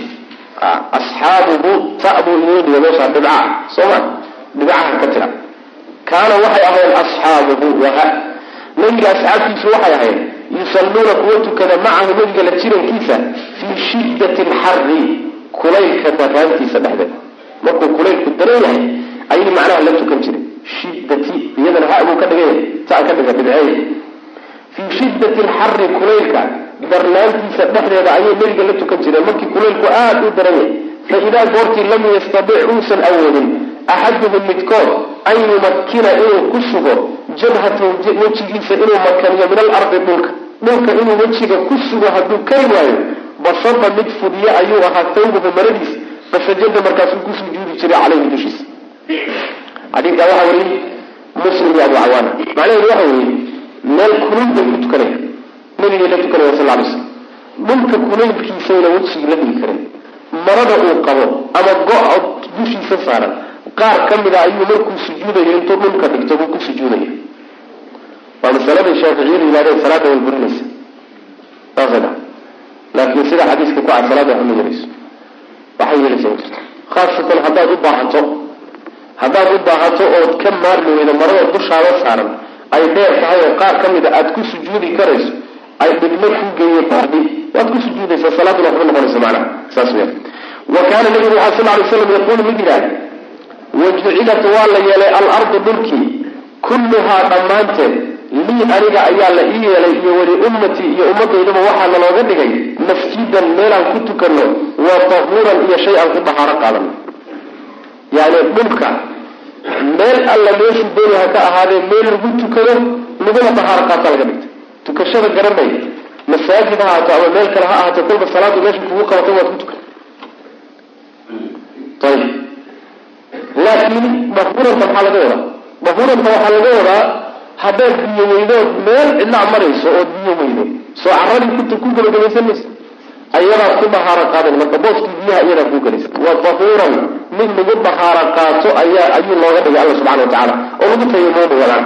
asxaabuhu tabu iyodiya meesha dhibcaha sooma dhibcaha ka tira kaana waxay ahaayeen asxaabuhu waha nabiga asxaabtiisu waxay ahayd yusalluuna kuwa tukada macahu nabiga la jirankiisa fii shiddati alxari kulaylka daraantiisa dhexdeeda markuu kulaylku daran yahay ayay macnaha la tukan jiray shiddati iyadana ha buu ka dhigay taa ka dhiga dhibceey fii shiddati alxari kulaylka darnaantiisa dhexdeeda ayay nabiga la tukan jireen markii kulaylku aada u daran yahay fa idaa goortii lam yastadic uusan awoodin axaduhum midkood an yumakkina inuu ku sugo jabhatahu wejigiisa inuu makaniyo min alardi dhulka. Dhulka inuu wejiga ku sugo hadduu kari waayo basada mid fudiye ayuu ahaa tawbahu maradiis fasajada markaasuu ku sujuudi jiray caleyhi dushiisa xadiidkaa waxaa wariyey muslim abu cawaana macnaheedu waxa weeye meel kulul bay ku tukanaya nabigay la tukanaya sal lay slam dhulka kulaylkiisayna wejigii la dhigi karin. Marada uu qabo ama go-a dushiisa saaran. Qaar ka mida ayuu markuu sujuudayo intuu dhulka dhigto buu ku sujuudaya waa masaladay shaaficiyadu yihahdeen salaada way burinaysa saasa dha laakiin sida xadiiska ku cad salaada waxma yelayso waxay yeelaysa ma jirto khaasatan haddaad u baahato haddaad u baahato ood ka maarmi weydo marada dushaada saaran ay dheer tahay oo qaar ka mida aada ku sujuudi karayso ay dhibmo ku geeyo baadi waad ku sujuudaysaa salaaduna waxba noqonaysa macnaha. Saas weya wa kaana nabigu waxaa sal lay slam yaquulu mid yidhaah wajucilat waa la yeelay alardu dhulkii kulluhaa dhammaanteed lii aniga ayaa la ii yeelay iyo weli ummatii iyo ummaddaydaba waxaa nalooga dhigay masjidan meelaan ku tukanno wa tahuuran iyo shay aan ku dahaaro qaadano yani dhulka meel alla meeshu dooni ha ka ahaadee meel lagu tukado laguna dahaaro qaata laga dhigta tukashada garanay masaajid ha ahaato ama meel kale ha ahaato kolba salaadu meesha kugu qabato waad ku tukan ayib laakiin dahuuranta maxaa laga wadaa? Dahuuranta waxaa laga wadaa haddaad biyo weydood meel cidlaa marayso ood biyo weydo. Soo caradii ku gabagabaysan maysa ayadaad ku dahaaro qaadan marka booskii biyaha iyadaa kuu gelaysa wa dahuuran mid lagu dahaaro qaato ayaa ayuu looga dhigay alla subxana wa tacaala oo lagu tayamuumaya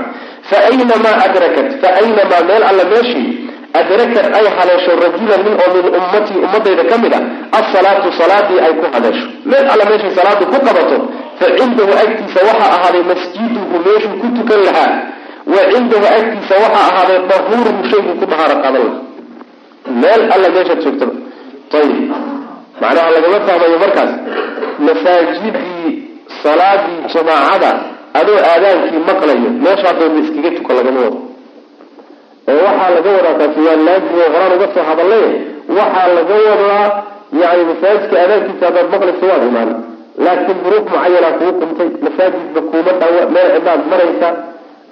fa aynamaa adrakat fa aynamaa meel alla meeshii adrakat ay haleesho rajulan nin oo min ummatii ummadayda ka mid a asalaatu salaadii ay ku haleesho meel alla meeshay salaadu ku qabato fa cindahu agtiisa waxaa ahaaday masjiduhu meeshuu ku tukan lahaa wa cindahu agtiisa waxaa ahaaday dahuuruhu shayguu ku dahaaro qaadan lahaa meel alla meeshaad joogtaba ayib macnaha lagama fahmayo markaas masaajidii salaadii jamaacada adoo aadaankii maqlayo meeshaa doonta iskaga tuka lagama wado. Ee waxaa laga wadaa taasi waa laazim oo horaan uga soo hadallay waxaa laga wadaa yani masaajidka aadaankiisa haddaad maqlayso waad imaan. Laakiin duruuf mucayana kuu qumtay masaajidba kuuma dhawa meel cidaad maraysa.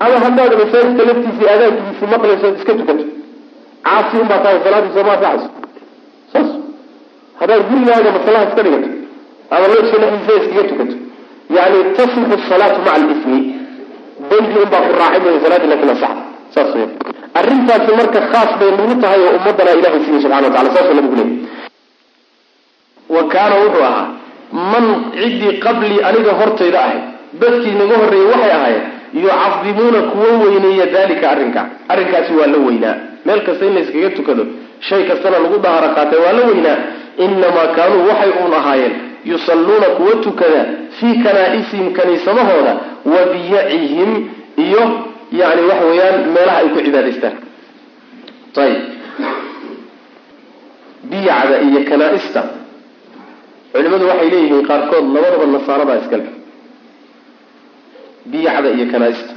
Ama haddaad masaajidka laftiisii aadaankiisi maqlayso ad iska tukato. Caasi unbaa tahay salaadii sooma anfacayso saas. Haddaad gurigaaga masalaha iska dhigato ama looska dhexdiisa iskaga tukato yani tasixu salaatu maca alismi dembi unbaa ku raacay mooya salaadii laakiin asaxda saas wey arrintaasi marka khaas bay nagu tahay oo ummadana ilahay siiyey subxana wa tacala saasuu nabigu leeyay wa kaana wuxuu ahaa man ciddii qablii aniga hortayda ahayd dadkii naga horreeyey waxay ahaayeen yucadimuuna kuwa weyneeya dalika arrinkaa arrinkaasi waa la weynaa meel kasta in la iskaga tukado shay kastana lagu daharo qaatay waa la weynaa inamaa kaanuu waxay uun ahaayeen yusalluuna kuwa tukada fii kanaa-isihim kaniisadahooda wa biyacihim iyo yani waxa weeyaan meelaha ay ku cibaadaystaan. Ayib biyacda iyo kanaa-ista. Culimadu waxay leeyihiin qaarkood labadaba nasaaradaa iskale. Biyacda iyo kanaa-ista.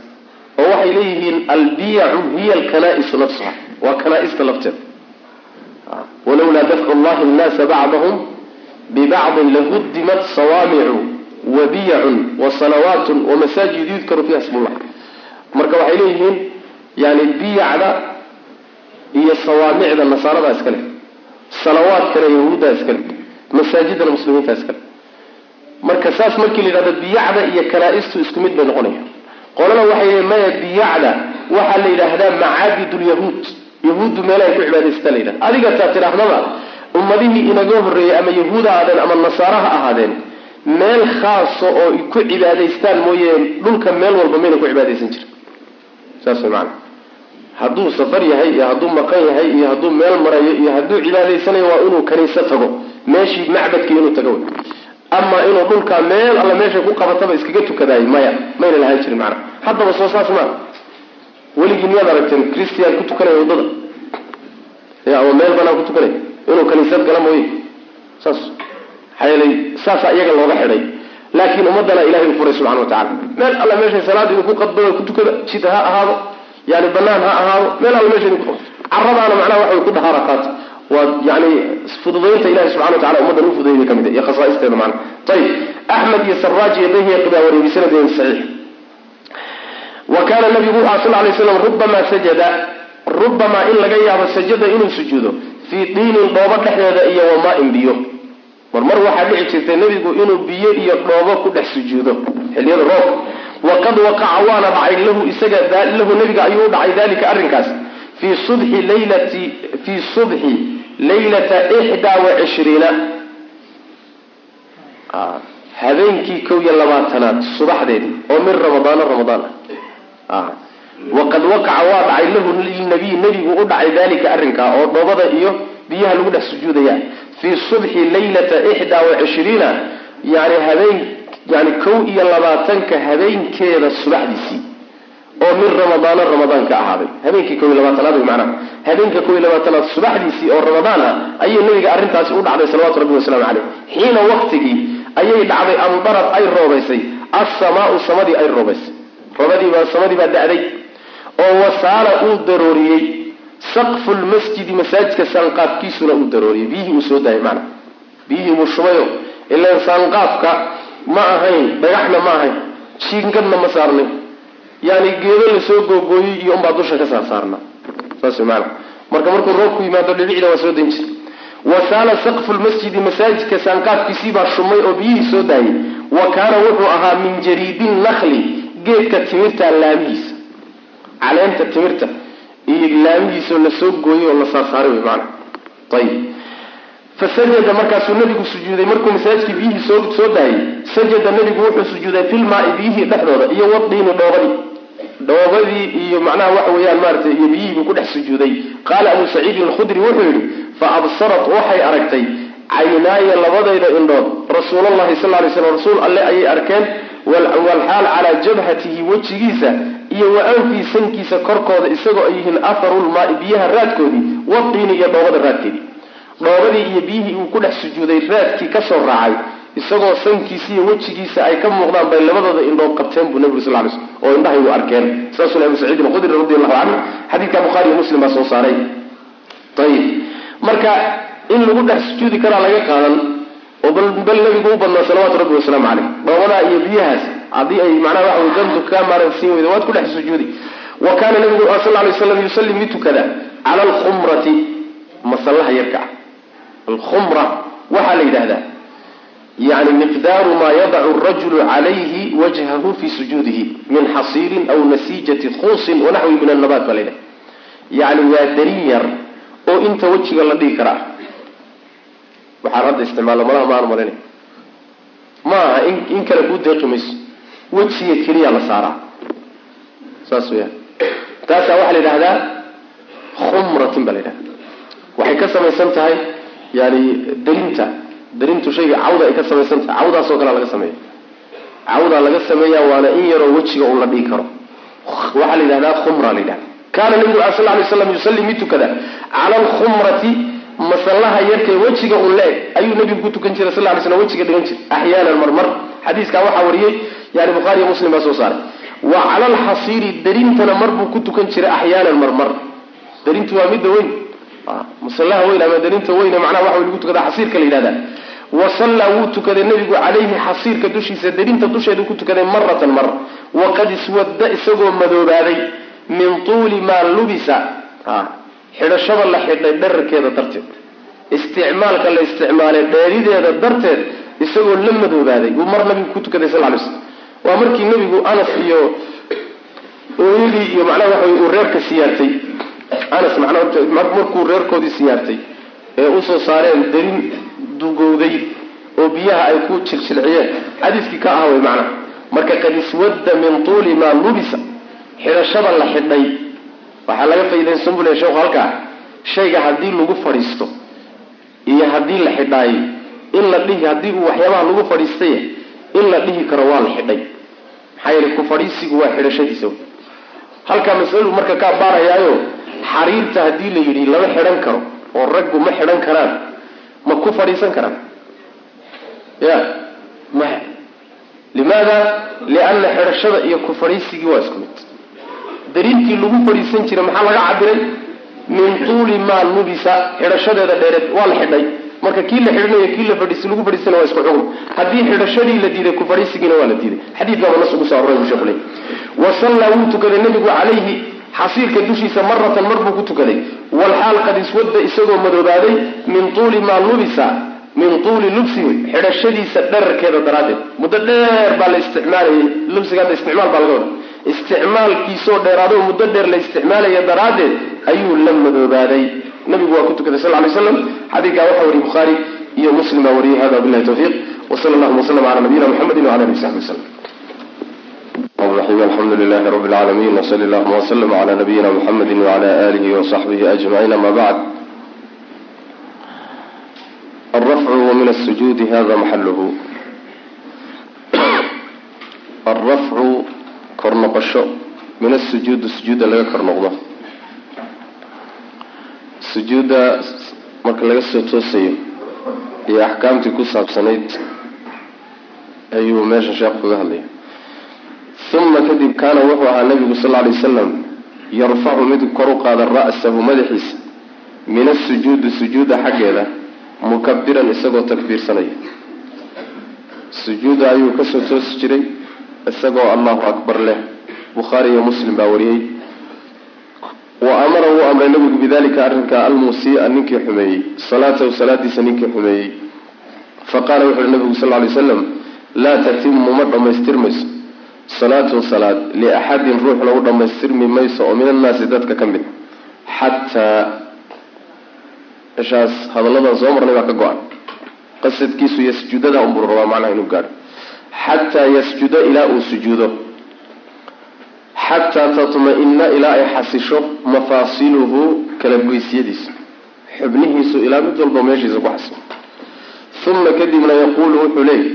Oo waxay leeyihiin albiyacu hiya alkanaa-isu nafsuha. Waa kanaa-ista lafteeda walowlaa dafcu llahi nnaasa bacdahum bibacdin lahuddimat sawaamicu wa biyacun wa salawaatun wa masaajid yudkaru fiiha smullah marka waxay leeyihiin yani biyacda iyo sawaamicda nasaaradaa iskale salawaadkana yahuuddaa iskale masaajidana muslimiinta iskale marka saas markii la yidhahdo biyacda iyo kanaa-istu isku mid bay noqonaya qolana waxay leeyiin maya biyacda waxaa la yidhaahdaa macaabid yahuuddu meelahay ku cibaadaystaa la yidhahda adiga taa tidhaahdaba ummadihii inaga horreeyey ama yahuud ha ahaadeen ama nasaara ha ahaadeen meel khaaso oo ku cibaadaystaan mooye dhulka meel walba mayna ku cibaadaysan jirin saas macanaa hadduu safar yahay iyo hadduu maqan yahay iyo hadduu meel marayo iyo hadduu cibaadaysanayo waa inuu kaniiso tago meeshii macbadkii inuu tago. Ama inuu dhulkaa meel alla meeshay ku qabataba iskaga tukadaayo maya mayna lahaan jirin macnaa haddaba soo saas maa weligii miyaad aragteen christian ku tukanaya waddada? Ya ama meel banaan ku tukanaya inuu kaniisad gala mooye. Saas maxaa yeelay saasaa iyaga looga xidhay. Laakiin ummadana ilahay u furay subxana wa tacala meel alla meeshay salaada idinku qadbada ku tukada jid ha ahaado yani banaan ha ahaado meel alla meesha idinku caradaana macnaha waxay ku dahaara qaato waa yani fududaynta ilahi subxana wa tacala ummaddan u fududay bay ka mid iyo khasaa'isteeda macna ayib axmed iyo saraaji iyo bayhaqi baa wariyey bisanadin saxiix. Wa kaana nabigu wuxu sal lay slam rubamaa sajada rubamaa in laga yaabo sajada inuu sujuudo fii diinin dhoobo dhexdeeda iyo wamaain biyo. Mar mar waxaa dhici jirtay nebigu inuu biyo iyo dhoobo ku dhex sujuudo. Xiliyada roob waqad waqaca waana dhacay lahu isaga lahu nebiga ayuu u dhacay dalika arrinkaas. Fii subxi laylati fii subxi laylata ixdaa wa cishriina. Habeenkii kow iyo labaatanaad subaxdeedii oo min ramadaana ramadaan. Ah waqad waqaca waa dhacay lahu lilnabiy nebigu u dhacay dalika arrinkaa oo dhoobada iyo biyaha lagu dhex sujuudaya. Fii subxi laylata ixdaa wa cishriina yani habeen yani kow iyo labaatanka habeenkeeda subaxdiisii oo min ramadaana ramadaan ka ahaaday. Habeenkii kow iyo labaatanaad macnaha. Habeenka kow iyo labaatanaad subaxdiisii oo ramadaan ah ayay nabiga arrintaasi u dhacday salawatu rabbi wasalaamu caleyh xiina waqtigii ayay dhacday amdarad ay roobaysay assamaau samadii ay roobaysay. Robadiibaa samadii baa da'day oo wasaala uu darooriyey saqfu lmasjidi masaajidka saanqaafkiisuna uu darooriyey. Biyihii uu soo daayay macna. Biyihii buu shubayo ilaan saanqaafka ma ahayn dhagaxna ma ahayn jiingadna ma saarnay yani geedo la soo googooyey iyo unbaa dusha ka saarsaarna saas maana marka markuu roobku yimaado dhibicda waa soo dayn jira wasaala saqfu lmasjidi masaajidka saanqaafkiisii baa shumay oo biyihii soo daayay. Wa kaana wuxuu ahaa min jariidi nakli geedka timirta laamihiisa caleenta timirta iyo laamihiisao la soo gooyey oo la saarsaaray wey maana. Ayib fasajada markaasuu nabigu sujuuday markuu masaajidkii biyihii soo daayay sajada nabigu wuxuu sujuuday filmaai biyihii dhexdooda iyo wadiini dhoobadii. Dhoobadii iyo macnaha waxa weeyaan maaratay iyo biyihiibuu ku dhex sujuuday. Qaala abu saciidin alkhudri wuxuu yidhi fa absarat waxay aragtay caynaaya labadayda indhood. Rasuulallahi sal lay slam rasuul alle ayay arkeen walxaal calaa jabhatihi wejigiisa iyo wa anfii sankiisa korkooda isagoo ay yihiin atharulmaai biyaha raadkoodii wadiini iyo dhoobada raadkeedii. Dhoobadii iyo biyihii uu ku dhex sujuuday raadkii ka soo raacay isagoo sankiisa iyo wejigiisa ay ka muuqdaan bay labadooda indhood qabteen buu nabig sal slm oo indhahaygu arkeen. Saasuu abu saciidin alkhudri radi allahu canhu xadiidka bukhaari iyo muslim baa soo saaray. Ayib marka in lagu dhex sujuudi karaa laga qaadan oo bal nabigu u badnaa salawaatu rabbi wasalaamu caleyh dhoobadaa iyo biyahaas haddii ay macnaha waxa wey dantu kaa maaran siin weyda waad ku dhex sujuudi. Wa kaana nabigu sal lay slam yusalli mid tukada cala alkhumrati masallaha yarka. Alkhumra waxaa la yidhahdaa yani miqdaaru maa yadacu rajulu calayhi wajhahu fi sujuudihi min xasiirin aw nasiijati khuusin wanaxwi min annabaat baa la yidhahda yani waa darin yar oo inta wejiga la dhigi karaa. Waxaan hadda isticmaalo malaha maan malinay ma aha in kale kuu deeqi mayso wejiga keliya la saaraa. Saas weyaan taasaa waxaa la yidhahdaa khumratin baa la yidhahda waxay ka samaysan tahay yani darinta darintu shayga cawda ay ka samaysan tahay. Cawdaasoo kalea laga sameeya cawdaa laga sameeya waana in yaroo wejiga uu la dhigi karo. Waxaa la yidhahdaa khumra la yidhahda kaana nabigu sal lay slam yusalli mid tukada cala alkhumrati masallaha yarkee wejiga un le-eg. Ayuu nabigu ku tukan jiray sal lay slam wejiga dhigan jiray. Axyaanan marmar. Xadiiskaa waxaa wariyey yani bukhaari iyo muslim baa soo saaray. Wa cala alxasiiri darintana mar buu ku tukan jiray axyaanan marmar. Darintu waa midda weyn. Masallaha weyn ama darinta weyne macnaha waxa lagu tukada xasiirka la yidhahda wa sallaa wuu tukaday nabigu calayhi xasiirka dushiisa darinta dusheedu ku tukaday maratan mar. Waqad iswadda isagoo madoobaaday min tuuli maa lubisa. Xidhashada la xidhay dherarkeeda darteed. Isticmaalka la isticmaalay dheerideeda darteed isagoo la madoobaaday. Buu mar nabigu ku tukaday sal lay slam waa markii nebigu anas iyo ooyadii iyo macnaha waxa uu reerka siyaartay. Anas macnaa markuu reerkoodii siyaartay ee u soo saareen darin dugowday oo biyaha ay ku jiljilciyeen xadiiskii ka ah wey macnaha marka qad iswadda min tuuli maa lubisa xidhashada la xidhay. Waxaa laga faaidaysan bule sheekhu halkaa. Shayga haddii lagu fadhiisto iyo haddii la xidhaayo in la dhihi haddii uu waxyaabaha lagu fadhiistay in la dhihi karo waa la xidhay maxaa yeele ku fadhiisigu waa xidhashadiisa halkaa masaladu marka kaa baarayaayo xariirta haddii la yidhi lama xidhan karo oo raggu ma xidhan karaan ma ku fadhiisan karaan. Ya maya limaada? Lianna xidhashada iyo ku fadhiisigii waa isku mid. Dariintii lagu fadhiisan jiray maxaa laga cabiray min tuuli maa lubisa xidhashadeeda dheereed waa la xidhay marka kii la xidhanayo kii lagu fadhiisana waa isku xugum haddii xidhashadii la diiday ku fadhiisigiina waa la diiday. Xadiidkaaba nas ugu soo aroray buu sheekhu leey wa sallaa wuu tukaday nabigu calayhi xasiirka dushiisa maratan mar buu ku tukaday. Walxaal qad iswadda isagoo madoobaaday min tuuli maa lubisa min tuuli lubsi xidhashadiisa dherarkeeda daraaddeed. Muddo dheer baa la isticmaalayay lubsiga hadda isticmaal baa laga wada isticmaalkiisoo dheeraado muddo dheer la isticmaalaya daraaddeed ayuu la madoobaaday nabigu waa ku tukaday sal lay slam xadiikaa waxaa wariyay bukhaari iyo muslim baa wariyay hada bilahi tawfiiq. Wsal allahuma wslm ala nabiyina mxamedi wala ali alihi wasaxbihi ajmaciin ama bacd min asujuudi sujuudda laga kornoqdo sujuudda marka laga soo toosayo iyo axkaamtii ku saabsanayd ayuu meesha sheekhu kaga hadlaya. Uma kadib kaana wuxuu ahaa nabigu sal alla alay wasalam yarfacu mid kor u qaada ra'sahu madaxiisa min asujuudi sujuudda xaggeeda mukabiran isagoo takbiirsanaya sujuudda ayuu ka soo toosi jiray isagoo allahu akbar leh. Bukhaari iyo muslim baa wariyey amara wuu amray nabigu bidalika arrinka almuusiia ninkii xumeeyey salaatahu salaadiisa ninkii xumeeyey fa qaala wuxu uhi nabigu sal ly slam laa tatimu ma dhammaystirmayso salaatun salaad liaxadin ruux lagu dhammaystirmi mayso oo min annaasi dadka ka mid. Xataa meeshaas hadalladan soo marnay baa ka go-an. Qasadkiisu yasjudada unbuu rabaa macnaha inuu gaadho. Xataa yasjuda ilaa uu sujuudo xataa tatma-ina ilaa ay xasisho mafaasiluhu kala goysyadiisa. Xubnihiisu ilaa mid walba meeshiisa ku xasilo uma kadibna yaquulu wuxuu leeyahy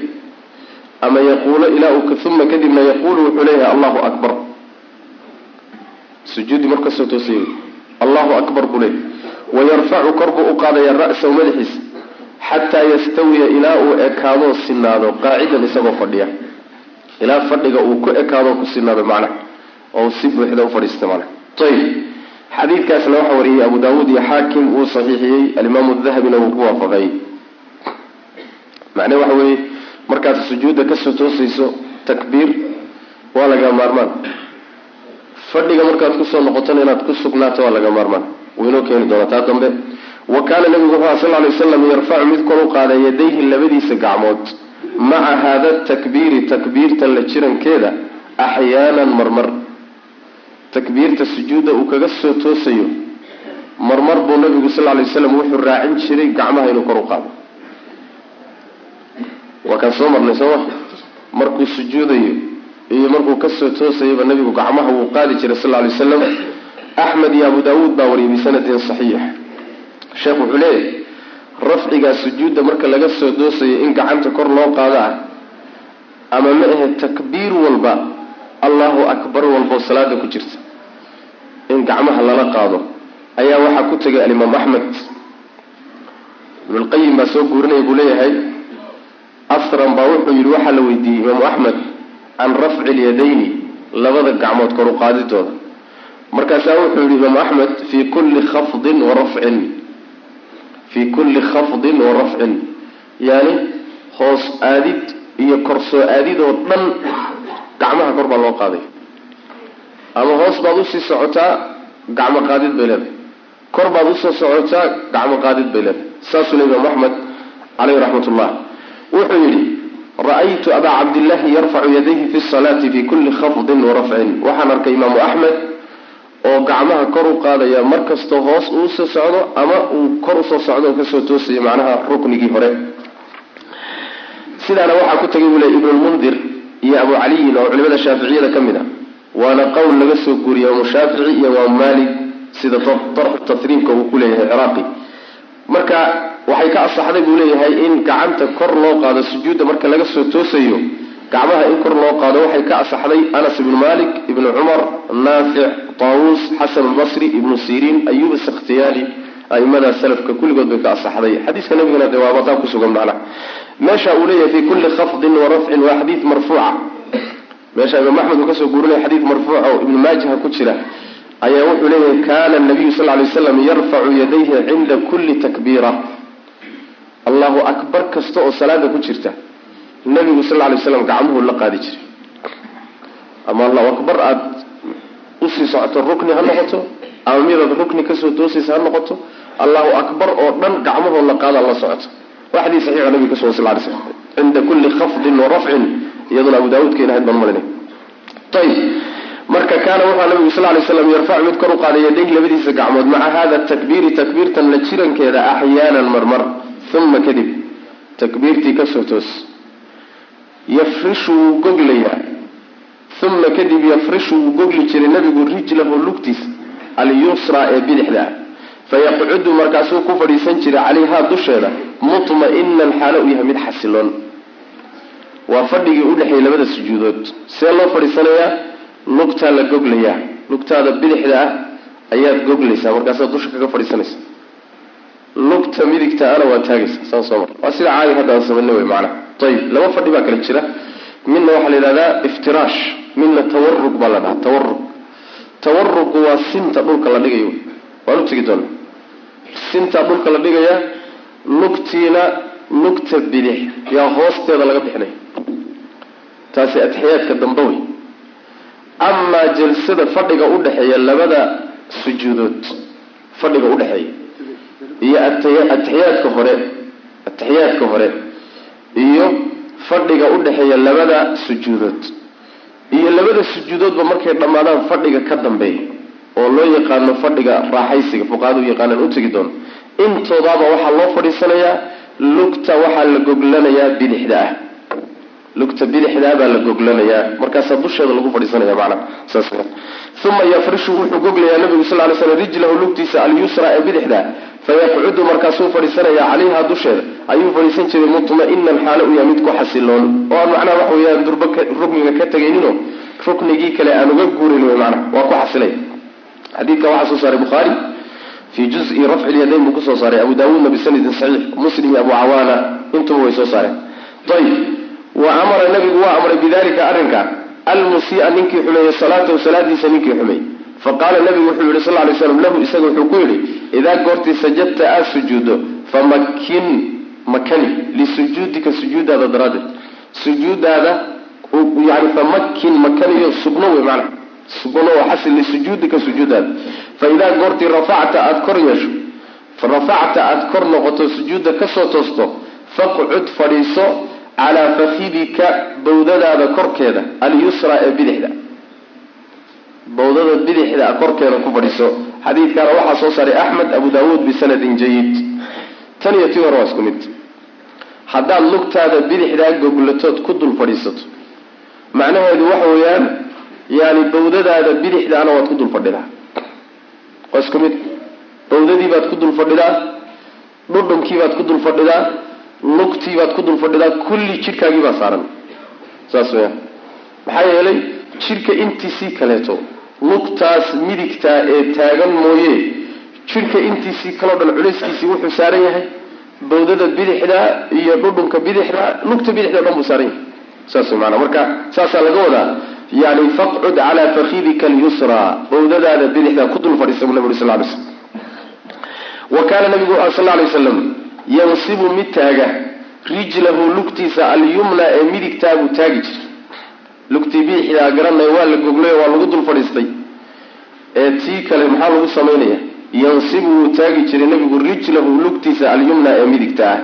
ama yaquulo ilaa uma kadibna yaquulu wuxuu leeyahay allahu akbar. Sujuudi markasoo toosay. Allahu akbar buu leeyahy wayarfacu kor buu u qaadaya ra-sahu madaxiisa xataa yastawiya ilaa uu ekaadoo sinaado qaacidan isagoo fadhiya. Ilaa fadhiga uu ku ekaadoo ku sinaado macnaha oo si buuxda ufadhiista macnaha ayib xadiidkaasna waxaa wariyey abu daawuud iyo xaakim wuu saxiixiyey alimaamu dahabina wuu ku waafaqay. Macnee waxa weeye markaad sujuudda ka soo toosayso takbiir waa laga maarmaan. Fadhiga markaad ku soo noqotona inaad ku sugnaato waa laga maarmaan. Waynoo keeni doonaa. Taa dambe wa kaana nabigu wuxuu aha sal lay waslam yarfacu mid kor u qaada yadayhi labadiisa gacmood. Maca haada takbiiri takbiirta la jirankeeda axyaanan marmar takbiirta sujuudda uu kaga soo toosayo marmar buu nabigu sal lay waslam wuxuu raacin jiray gacmaha inuu kor u qaado. Waa kaan soo marnay sooma markuu sujuudayo iyo markuu ka soo toosayaba nabigu gacmaha wuu qaadi jiray sal lay waslam axmed iyo abu daawuud baa wariyay bisanadin saxiix. Sheekh wuxuu leeyahy rafcigaa sujuudda marka laga soo doosayo in gacanta kor loo qaado ah ama ma ahe takbiir walba allahu akbar walboo salaada ku jirta in gacmaha lala qaado ayaa waxaa ku tegay alimaam axmed ibnulqayim baa soo guurinaya buu leeyahay asran baa wuxuu yidhi waxaa la weydiiyey imaamu axmed can rafci lyadayni labada gacmood kor u markaasaa wuxuu yihi imaamu axmed fii kulli khafdin wa rafcin. Fii kulli khafdin wa rafcin. Yaani hoos aadid iyo kor soo aadid oo dhan gacmaha kor baa loo qaaday ama hoos baad u sii socotaa gacmo qaadid bay leedahay. Kor baad u soo socotaa gacmo qaadid bay leedahay. Saasuu le imaamu axmed caleyh raxmat ullah wuxuu yidhi ra'aytu abaa cabdillaahi yarfacu yadayhi fi salaati fi kulli khafdin wa rafcin waxaan arkay imaamu axmed oo gacmaha kor u qaadaya mar kastoo hoos uu u soo socdo ama uu kor u soo socdo oo ka soo toosayo macnaha ruknigii hore. Sidaana waxaa ku tagay buu le ibnulmundir iyo abu caliyin oo culimada shaaficiyada ka mid a waana qowl laga soo guuriya imaamu shaafici iyo imaamu maalik sida tasriibka uu ku leeyahay ciraaqi marka waxay ka asaxday buu leeyahay in gacanta kor loo qaado sujuudda marka laga soo toosayo gacmaha in kor loo qaado waxay ka asaxday anas ibnu malik ibnu cumar naafic taawuus xasan albasri ibnu siriin ayub sakhtiyaani aimadaas salafka kulligood bay ka asaxday. Xadiiska nabigana dee waaba taa kusugan macnaha meesha uu leeyahay fi kulli khafdin wa rafcin waa xadiid marfuuca meesha imaam axmed uu ka soo guurinaya xadiid marfuuca oo ibnu maajaha ku jira ayaa wuxuu leeyahay kana nabiyu sal lay waslam yarfacu yadayhi cinda kulli takbiira. Allahu akbar kasta oo salaada ku jirta nabigu sal lay slam gacmuhu la qaadi jiray. Ama allahu akbar aada u sii socoto rukni ha noqoto ama midaad rukni ka soo toosaysa ha noqoto allahu akbar oo dhan gacmahoo la qaada la socoto. Waa xadiis saxiixa nabiga ka sugan sal lay slam cinda kulli khafdin wa rafcin iyaduna abu daawuudka inahayd baan malinay ayib marka kaana wuxua nabigu sal lay slam yarfacu mid kor u qaaday yadayhi labadiisa gacmood maca hada takbiiri takbiirtan la jirankeeda axyaanan marmar uma kadib takbiirtii ka soo toos. Yafrishu wuu goglayaa uma kadib yafrishu wuu gogli jiray nabigu rijlahu lugtiisa alyusraa ee bidixda. Fayaqcudu markaasuu ku fadhiisan jiray calayhaa dusheeda mutma'inan xaalo u yahay mid xasiloon waa fadhigii udhexeeyay labada sujuudood. See loo fadhiisanayaa lugtaa la goglayaa lugtaada bidixda ah ayaad goglaysaa markaasaad dusha kaga fadhiisanaysa. Lugta midigtaana waa taagaysa mar. Waa sida caadi hadda aan samayna wey macanaha ayib laba fadhi baa kale jira. Midna waxaa la yidhahdaa iftiraash midna tawarug baa la dhahaa. Tawarug tawarugu waa sinta dhulka la dhigayo. Waan u doona sintaa dhulka la dhigaya lugtiina lugta bidix. Yaa hoosteeda laga bixinaya taasi atixiyaadka dambe wey amaa jalsada fadhiga udhexeeya labada sujuudood fadhiga udhexeeya iyo atixiyaadka hore atixiyaadka hore iyo fadhiga u dhexeeya labada sujuudood. Iyo labada sujuudoodba markay dhammaadaan fadhiga ka dambeeya oo loo yaqaano fadhiga raaxaysiga fuqahada u yaqaanaan utegi doono intoodaaba waxaa loo fadhiisanayaa lugta waxaa la goglanayaa bidixda ah lugta bidixdaa baa la goglanayaa. Markaasaa dusheeda lagu fadhiisanaya saas uma yafrishu wuxuu goglayaa nabigu sal lay slam rijlahu lugtiisa alyusra ee bidixda fayaqcudu markaasuu fadhiisanaya calayha dusheeda. Ayuu fadhiisan jiray mutma-inan xaalo u yahay mid ku xasiloon. Oo aan macnaha waxa weyaan durba rukniga ka tegayninoo ruknigii kale aan uga guurin wy maana waa ku xasilay. Xadiidka waxaa soo saaray bukhaari fii juzi rafci lyadayn buu ku soo saaray abu daawuudna bisanadin saxiix muslim abu cawaana intuba way soo saareen. Ayb wa amara nabigu waa amray bidalika arrinka. Almusia ninkii xumeeyey salaatahu salaadiisa ninkii xumeeyey faqaala nabigu wuxuu yihi sal lay slam lahu isaga wuxuu ku yidhi idaa goortii sajadta aad sujuuddo famakin makani lisujuudika sujuudaada daraaddeed. Sujuudaada yani famakin makaniyo sugno wey maana sugno oo xasil lisujuudika sujuudaada fa idaa goortii rafacta aada kor yeesho rafacta aada kor noqoto sujuudda ka soo toosto faqcud fadhiiso calaa fakidika bawdadaada korkeeda alyusra ee bidixda. Bawdada bidixda korkeeda ku fadhiiso. Xadiidkaana waxaa soo saaray axmed abu daawuud bisanadin jayid tan iyo tii hore waa isku mid. Haddaad lugtaada bidixdaa goglatood ku dul fadhiisato macnaheedu waxa weeyaan yani bawdadaada bidixdaana waad ku dul fadhidaa. Waa isku mid. Bawdadii baad ku dul fadhidaa dhudhunkii baad ku dul fadhidaa lugtii baad ku dul fadhidaa kulli jidhkaagii baa saaran. Saas weyaan maxaa yeelay jidhka intiisii kaleeto lugtaas midigtaa ee taagan mooye jidhka intiisii kaleo dhan culayskiisii wuxuu saaran yahay. Bawdada bidixda iyo dhudhunka bidixda lugta bidixda o dhan buu saaran yahay. Saas wey maanaa marka saasaa laga wadaa yani faqcud calaa fakidika alyusra bawdadaada bidixda ku dul fadhiisa bu nabi uri sal lay slm wa kaana nabigu sal lay waslam yansibu mid taaga. Rijlahu lugtiisa alyumna ee midigtaabuu taagi jiray lugtii bidixdaa garanay waa la goglay waa lagu dul fadhiistay. Ee tii kale maxaa lagu samaynaya yansibu wuu taagi jiray nabigu rijlahu lugtiisa alyumna ee midigta ah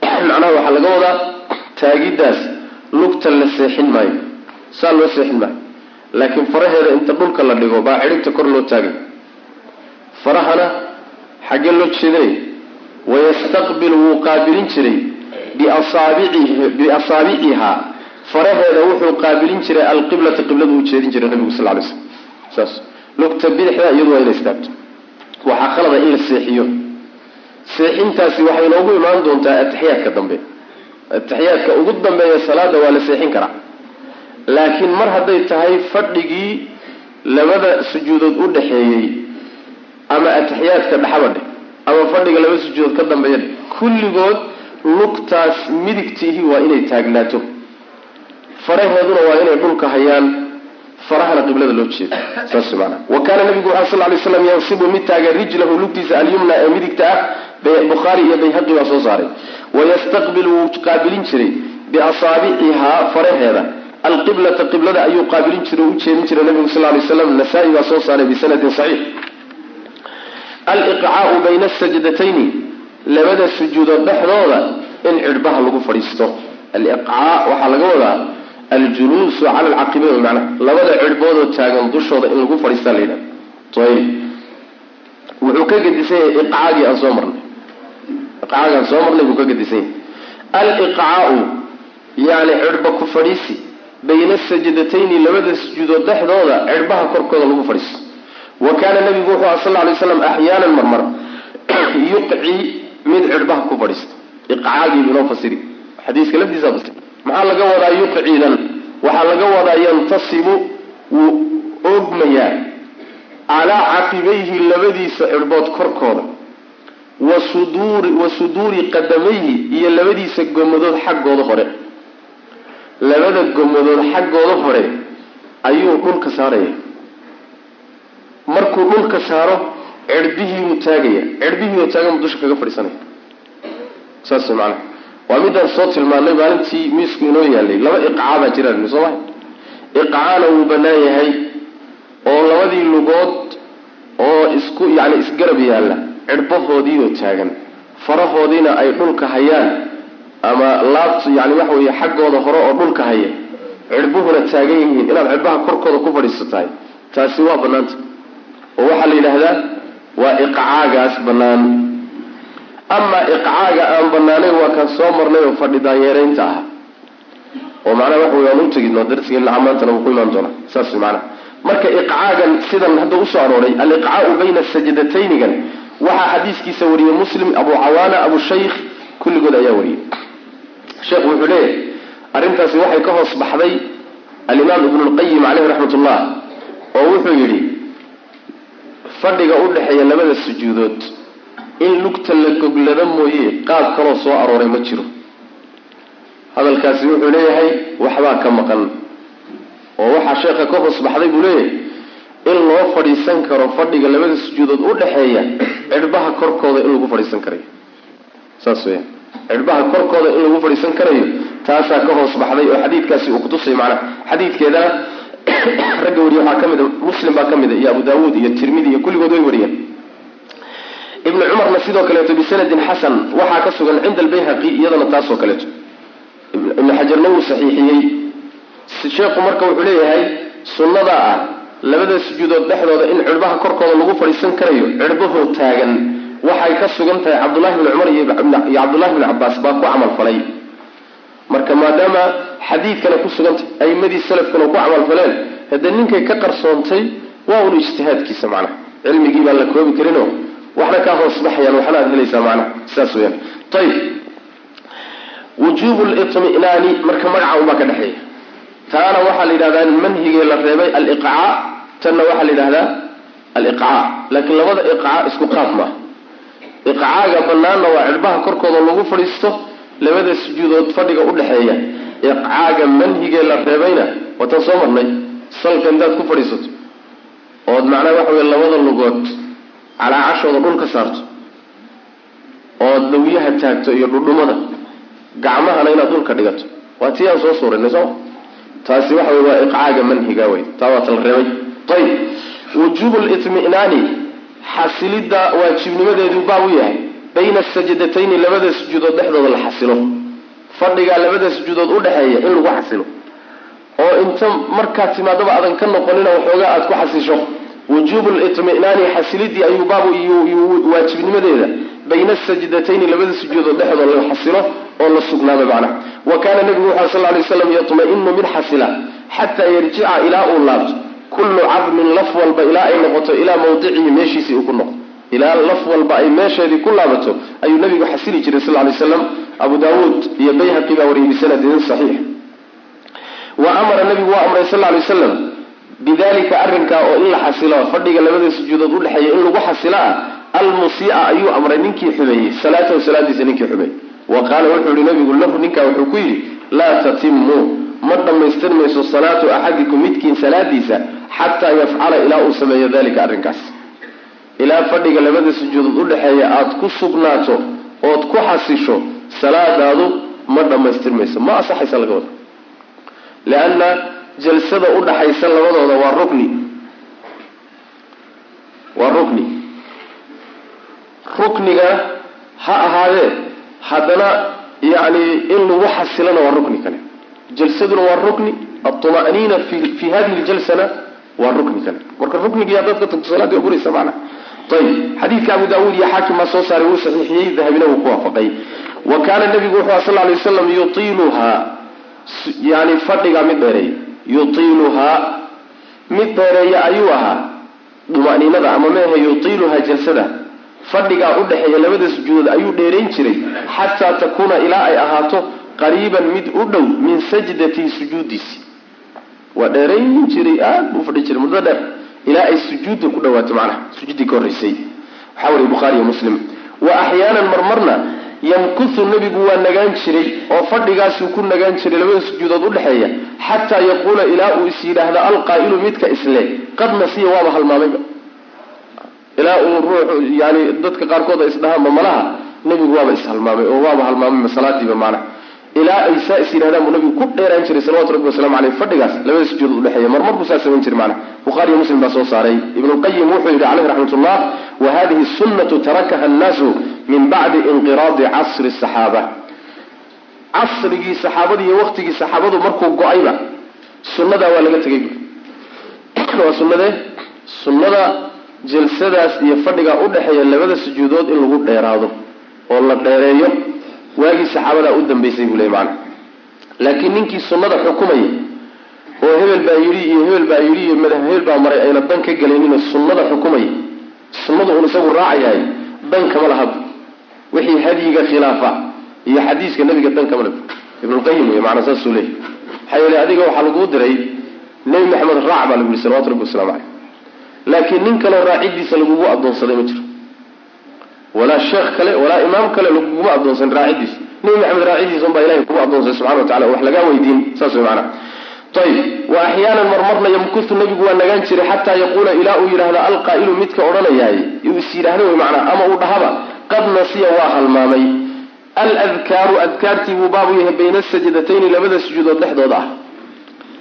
macnaha waxaa laga wadaa taagiddaas lugta la seexin maayo. Saa loo seexin maayo. Laakiin faraheeda inta dhulka la dhigo baa xidhigta kor loo taagay. Farahana xaggee loo jeedinaya wayastaqbil wuu qaabilin jiray biasaabicihaa faraheeda wuxuu qaabilin jiray alqiblata qibladu u jeedin jiray nabigu sal lay slm saas lugta bidixda iyadu waa inay istaagto waxaa qalada in la seexiyo seexintaasi waxay inoogu imaan doontaa atixiyaadka dambe atixiyaadka ugu dambeeya salaada waa la seexin karaa laakiin mar hadday tahay fadhigii labada sujuudood u dhaxeeyey ama atixiyaadka dhexabadhe ama fadhiga laba sujuudood ka dambeeya kulligood lugtaas midigtiihi waa inay taagnaato. Faraheeduna waa inay dhulka hayaan farahana qiblada loo jeedo. Saas maana wa kaana nabigu wuxu sal lay slam yansibu mid taaga rijlahu lugtiisa alyumna ee midigta ah bukhaari iyo bayhaqi baa soo saaray. Wayastaqbilu wuu qaabilin jiray biasaabicihaa faraheeda. Alqiblata qiblada ayuu qaabilin jiray o u jeedin jiray nabigu sal lay slam nasaa-i baa soo saaray bisanadin saxiix aliqcaau bayna asajdatayni labada sujuudood dhexdooda in cidhbaha lagu fadhiisto. Aliqcaa waxaa laga wadaa aljuluusu cala alcaqibayn macnaha labada cidhboodoo taagan dushooda in lagu fadhiistaa la yidhaha ayb wuxuu ka gedisan yahay iqcaagii aan soo marnay. Iqcaagii aan soo marnay buu ka gedisan yahay. Aliqcaau yani cidhba ku fadhiisi bayna sajdatayni labada sujuudood dhexdooda cidhbaha korkooda lagu fadhiisto wa kaana nabigu wuxuu aha sal alay slam axyaanan marmar. Yuqci mid cidhbaha ku fadhiisto. Iqcaagii inoo fasiri. Xadiiska laftiisa fasir maxaa laga wadaa yuqcidan waxaa laga wadaa yantasibu wuu oogmayaa calaa caqibayhi labadiisa cidhbood korkooda. Wa suduuri qadamayhi iyo labadiisa gomadood xaggooda hore. Labada gomadood xaggooda hore ayuu dhulka saaraya markuu dhulka saaro cirbihiibuu taagaya. Cirbihiioo taagan dusha kaga fadhiisanaya. Saas maanaa waa midaan soo tilmaanay maalintii miisku inoo yaalay. Laba iqcaa baa jiraan soo ma iqcaana wuu banaan yahay oo labadii lugood oo isku yani isgarab yaalla cirbahoodiioo taagan. Farahoodiina ay dhulka hayaan ama laabtu yani waxa weeye xaggooda hore oo dhulka haya cirbuhuna taagan yihiin. Inaad cirbaha korkooda ku fadhiisatahay taasi waa banaanta oo waxaa la yidhaahdaa waa iqcaagaas banaan amaa iqcaaga aan banaanayn waa kaan soo marnay oo fadhi daanyeeraynta ah. Oo macnaha waxa wey aan u oo darsigeena maantana wuu ku imaan doonaa saas macnaha. Marka iqcaagan sidan hadda u soo arooray aliqcaau bayna sajdataynigan waxaa xadiiskiisa wariyey muslim abu cawaana abu shaykh kulligood ayaa wariyey sheekhu wuxuu leeyahay arrintaasi waxay ka hoos baxday alimaam ibnu lqayim caleyhi raxmat ullah oo wuxuu yidhi fadhiga u dhexeeya labada sujuudood. In lugta la goglado mooye qaab kaloo soo arooray ma jiro. Hadalkaasi wuxuu leeyahay waxbaa ka maqan. Oo waxaa sheekha ka hoos baxday buu leeyahay in loo fadhiisan karo fadhiga labada sujuudood u dhexeeya cirbaha korkooda in lagu fadhiisan karayo. Saas weya cirbaha korkooda in lagu fadhiisan karayo taasaa ka hoos baxday oo xadiidkaasi uu kutusay macnaha. Xadiidkeedana ragga wariye waxaa ka mid a muslim baa ka mid a iyo abu daawuud iyo tirmidi iyo kulligood way wariyeen. Ibnu cumarna sidoo kaleeto bisanadin xasan waxaa ka sugan cinda albayhaqi iyadana taasoo kaleeto. Ibnu xajarna wuu saxiixiyey. Sheekhu marka wuxuu leeyahay sunnada ah labada sujuudood dhexdooda in cirbaha korkooda lagu fadhiisan karayo cirbahoo taagan waxay ka sugan tahay cabdullahi bni cumar iyo cabdullahi bni cabaas baa ku camal falay. Marka maadaama xadiidkana ku sugantay aimadii salafkana ku camal faleen haddee ninkay ka qarsoontay waa un ijtihaadkiisa macnaha. Cilmigii baan la koobi karinoo waxna kaa hoos baxayaan waxna aad helaysaa macnaha sidaas weyaan ayib wujuubu liطminaani marka magaca unbaa ka dhexeeya. Taana waxaa la yidhahdaa manhigee la reebay aliqcaa tanna waxaa la yidhahdaa aliqcaa laakiin labada iqcaa isku qaab maaha. Iqcaaga banaanna waa cirbaha korkooda lagu fadhiisto labada sujuudood fadhiga udhexeeya iqcaaga manhigee la reebayna waatan soo marnay salka intaad ku fadhiisato ood macnaha waxa wey labada lugood calaacashooda dhul ka saarto ood lawyaha taagto iyo dhudhumada gacmahana inaad dhulka dhigato. Waa tii aan soo suurinay sooma taasi waxa wey waa iqcaaga manhiga wey taa waata la reebay. Ayib wujuubu liطminaani xasilidda waajibnimadeedu baab u yahay bayna sajdatayni labada sujuudood dhexdooda la xasilo fadhigaa labada sujuudood udhexeeya in lagu xasilo. oo inta markaad timaadaba aadan ka noqonina waxoogaa aada ku xasisho wujuubu liطminaani xasilidii ayuu baabu waajibnimadeeda bayna sajdatayni labada sujuudood dhexdooda la xasilo oo la sugnaado macnaha wa kaana nebigu wuxu sal lay slam yatma-inu mid xasila xataa yarjica ilaa uu laabto. kullu cadmin laf walba ilaa ay noqoto ilaa mawdicihi meeshiisii uu ku noqdo ilaa laf walba ay meesheedii ku laabato ayuu nabigu xasili jiray sal lay slam abu daawuud iyo bayhaqi baa wariyay bisanadin saxiix. Wa amara nabigu waa amray sal lay waslam bidalika arrinkaa oo in la xasilo fadhiga labada sujuudood udhexeeya in lagu xasilo ah almusia ayuu amray ninkii xumeeyey salaatahu salaadiisa ninkii xumeeyey wa qaala wuxuu yihi nabigu lahu ninkaa wuxuu ku yidhi laa tatimu ma dhammaystir mayso salaatu axadikum midkiin salaadiisa xataa yafcala ilaa uu sameeyo dalika arrinkaas ilaa fadhiga labada sujuudood udhexeeya aada ku sugnaato ood ku xasisho salaadaadu ma dhammaystir mayso ma asaxaysa laga wada. Lianna jalsada udhaxaysa labadooda waa rukni. Waa rukni. Rukniga ha ahaadee haddana yani in lagu xasilana waa rukni kale. Jalsaduna waa rukni alطuma'niina fi hadihi ljalsana waa rukni kale. Marka ruknigii haddaad ka tagto salaadii waa buraysa macna ayib xadiidka abu daawuud iyo xaakim baa soo saaray wuu saxiixiyey dahabina wuu ku waafaqay. Wa kaana nabigu wuxuu aha sal lay waslam yutiiluhaa yani fadhigaa mid dheereeya. Yutiiluhaa mid dheereeya ayuu ahaa duma'niinada ama meehe yutiiluhaa jalsada fadhigaa udhexeeya labada sujuudood ayuu dheerayn jiray xataa takuuna ilaa ay ahaato qariiban mid u dhow min sajdatihi sujuudiisi waa dheerayn jiray aad buu fadhi jiray muddo dheer ilaa ay sujuudda ku dhawaato macnaha sujuuddii ka horreysay. Waxaa wariya bukhaari iyo muslim. Wa axyaanan marmarna yamkusu nebigu waa nagaan jiray oo fadhigaasuu ku nagaan jiray labada sujuudood udhexeeya xataa yaquula ilaa uu is yidhaahdo alqaa'ilu midka isle qad nasiya waaba halmaamayba ilaa uu ruux yani dadka qaarkood ay isdhahaanba malaha nebigu waaba ishalmaamay oo waaba halmaamayba salaadiiba macnaha ilaa ay saa is buu nabigu ku dheeraan jiray salawatu rabbi wasalamu aleyh fadhigaas labada sujuudood udhexeeya marmar buu saa samayn jiray macnaha bukhaari iyo muslim baa soo saaray. Ibnulqayim wuxuu yidhi caleyhi raxmat ullah wa hadihi sunnatu tarakaha annaasu min bacdi inqiraadi casri saxaaba. Casrigii saxaabadii iyo waktigii saxaabadu markuu go'ayba sunnadaa waa laga tegay waa sunnadee sunnada jalsadaas iyo fadhigaa udhexeeya labada sujuudood in lagu dheeraado oo la dheereeyo waagii saxaabadaa u dambaysay buu le maana laakiin ninkii sunnada xukumaya oo hebel baa yidhi iyo hebel baa yidhi iyo hebel baa maray ayna dan ka gelayninoo sunnada xukumaya sunnadu un isagu raacayahay dan kama lahaba wixii hadyiga khilaafa iyo xadiiska nabiga dan kama le ibnulqayim wey maanaa saasuu leeyahy maxaa yeele adiga waxaa laguu diray nebi maxamed raac baa lagu yihi salawatu rabbi waslamu caleyh laakiin nin kaleo raacidiisa lagugu adoonsaday ma jiro walaa sheekh kale walaa imaam kale laguguma adoonsan raacidiisa nebi maxamed raacidiisa unbaa ilahay kugu adoonsay subxana wa tacala wax lagaa weydiin saas way maanaa ayib wa axyaanan marmarna yamkutu nabigu waa nagaan jiray xataa yaquula ilaa uu yidhahda alqaa'ilu midka odhanayaay is yidhaahdo wey macnaa ama uu dhahaba qad nasiya waa halmaamay. Aladkaaru adkaartii buu baabu yahay bayna sajadatayni labada sujuudood dhexdooda ah.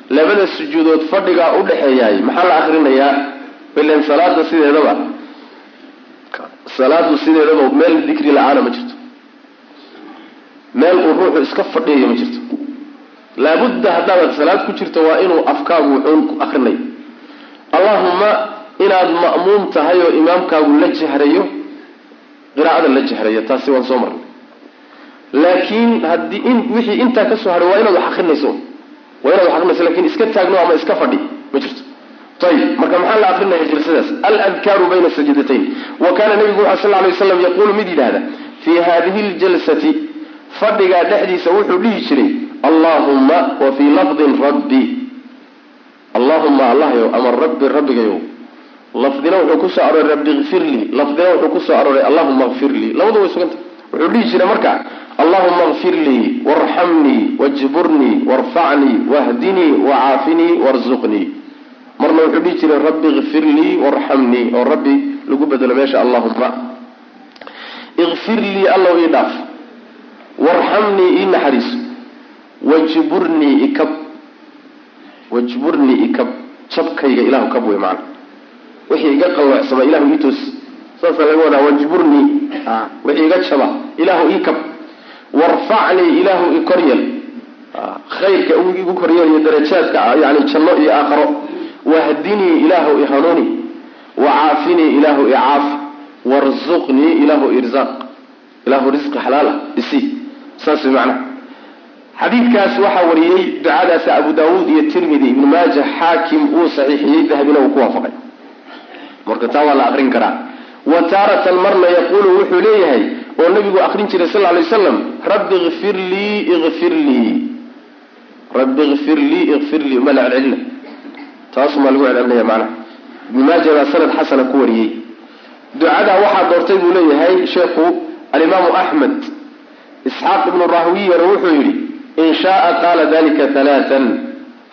Labada sujuudood fadhigaa udhexeeyaay maxaa la akrinayaa ilan salaada sideedaba salaadu sideedaba meel dikri la'aana ma jirto. Meel uu ruuxu iska fadhiyayo ma jirto. Laabudda haddaad salaad ku jirto waa inuu afkaagu wuxuun ku akrinayo allahuma inaad ma'muum tahay oo imaamkaagu la jahrayo qiraa'ada la jahrayo taasi waan soo marnay. Laakiin haddii in wixii intaa ka soo haray waa inaad wax akrinayso waa inaad wax akrinayso laakiin iska taagno ama iska fadhi ma jirto ayib marka maxaa la akrinaya jalsadaas? Aladkaaru bayna sajidatayn wa kaana nabigu wuxu sal lay waslam yaquulu mid yidhahda fii hadihi ljalsati fadhigaa dhexdiisa wuxuu dhihi jiray allahuma wa fii lafdin rabbi. Allahuma allahyow ama rabbi rabbigayow lafdina wuxuu ku soo arooray rabbi ikfir lii lafdina wuxuu ku soo arooray allahuma kfir lii labadu way suganta wuxuu dhihi jiray marka allahuma kfir lii warxamnii wajburnii warfacnii wahdinii wacaafinii warzuqnii marna wuxuu dhihi jiray rabbi ikfir lii warxamnii oo rabbi lagu bedelo meesha allahuma ikfir lii allow ii dhaaf warxamnii ii naxariiso wajburnii ikab wajburnii ikab jabkayga ilahu kab wey maana wixii iga qalloocsamaa ilahu ii toos saasaa laga wadaa wajburnii wixii iga jaba ilaahu ii kab warfacnii ilaahu i koryel khayrka igu koryel iyo darajaadka yani janno iyo aakharo wahdinii ilaahu i hanuuni wacaafinii ilaahu i caafi warzuqnii ilaahu irzaaq ilaahu risqi xalaal ah isi saas macnaha xadiidkaas waxaa wariyey ducadaas abu daawuud iyo tirmidi ibnu maaja xaakim uu saxiixiyey dahabina uu ku waafaqay. Marka taa waa la aqrin karaa. Wa taaratan marna yaquulu wuxuu leeyahay oo nabigu aqrin jiray sal lay waslam rabbi ikfir lii ikfir lii rabbi ikfir lii ikfir lii ma la taasumaa lagu celcelinaya macnaha. Ibnu maaja baa sanad xasana ku wariyey. Ducadaa waxaa doortay buu leeyahay sheekhu alimaamu axmed isxaaq ibnu rahwiyana wuxuu yidhi in shaaa qaala dalika halaatan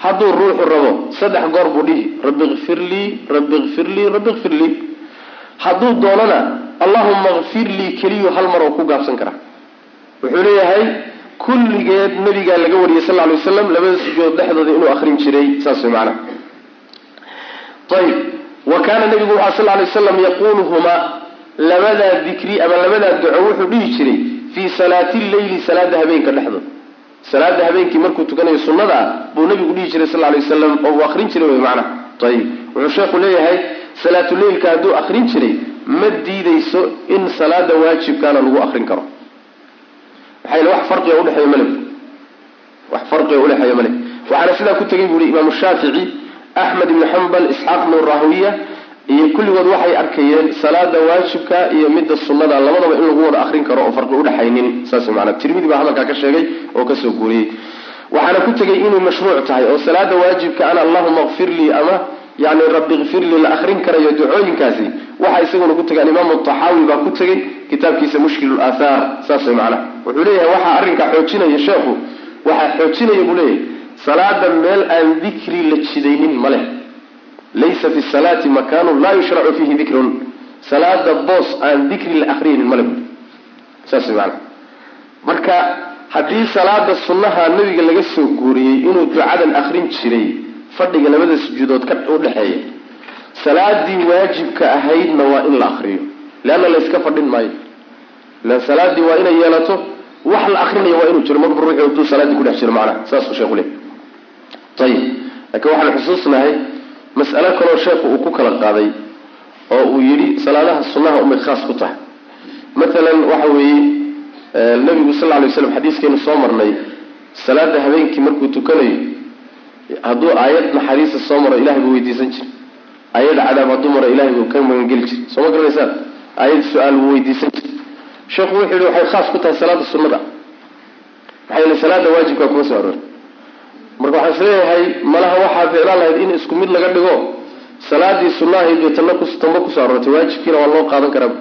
hadduu ruuxu rabo saddex goor buu dhihi rabbi ikfir lii rabbi ikfir lii rabbi ikfir lii. Hadduu doonana allahuma kfir lii keliyu hal mar oo ku gaabsan karaa wuxuu leeyahay kulligeed nabigaa laga wariyay sal ly waslam labada sujuudood dhexdooda inuu akrin jiray. Saas way ayib wa kaana nabigu waxaa sal lay waslam yaquuluhumaa labadaa dikri ama labadaa duco wuxuu dhihi jiray fii salaati lleyli salaada habeenka dhexdooda salaada habeenkii markuu tukanayo sunnada ah buu nabigu dhihi jiray sal lay waslam oo uu akrin jiray wy macnaha. Ayib wuxuu sheekhu leeyahay salaatuleylka hadduu akrin jiray ma diideyso in salaada waajibkaana lagu akrin karo. Maxaa wax farqiga udhexeeya male wax farqiga udhexeeya male waxaana sidaa ku tegay buuhi imaamu shaafici axmed ibnu xambal isxaaq ibnu iyo kulligood waxay arkayeen salaada waajibka iyo midda sunnada. Labadaba in lagu wada akrin karo oo farqi udhexaynin saas maanaa tirmidi baa hadalkaa ka sheegay oo ka soo guuriyey. Waxaana ku tegay inay mashruuc tahay oo salaada waajibka ana allahuma kfir lii ama yani rabbi kfir lii la akrin karayo ducooyinkaasi. Waxa isaguna ku tegay alimaamu taxaawi baa ku tegay kitaabkiisa mushkil aathaar saas way macnaha. Wuxuu leeyahay waxaa arrinkaa xoojinaya sheekhu waxaa xoojinaya buu leeyahay salaada meel aan dikri la jidaynin ma leh. Laysa fi salaati makaanun laa yushracu fiihi dikrun. Salaada boos aan dikri la akriyaynin male saas macnaha marka haddii salaada sunnaha nabiga laga soo guuriyey inuu ducadan akrin jiray fadhiga labada sujuudood ka udhexeeya salaadii waajibka ahaydna waa in la akriyo leanna layska fadhin maayo. Ilan salaadii waa inay yeelato wax la akrinayo waa inuu jiro. Marbu ruuxi hadduu salaadii kudhex jiro macnaha saasuu sheekhu leey ayib laakiin waxaan xusuusnahay mas'alo kaloo sheekhu uu ku kala qaaday oo uu yidhi salaadaha sunnaha umay khaas ku tahay. Maalan waxa weeye nabigu sal lla alay slam xadiiskeenu soo marnay salaada habeenkii markuu tukanayo hadduu aayad naxariista soo maro ilahay buu weydiisan jira aayad cadaab hadduu maro ilahay buu ka magangeli jira soo ma garanaysaan? Aayad su'aal buu weydiisan jira sheekhu wuxuu yihi waxay khaas ku tahay salaada sunnada. Maxaa yeele salaada waajibkaa kuma soo aroori marka waxaan is leeyahay malaha waxaa ficlaan lahayd in isku mid laga dhigo salaadii sunnahayd bay tanna tamba ku soo aroortay waajibkiina waa loo qaadan karaa.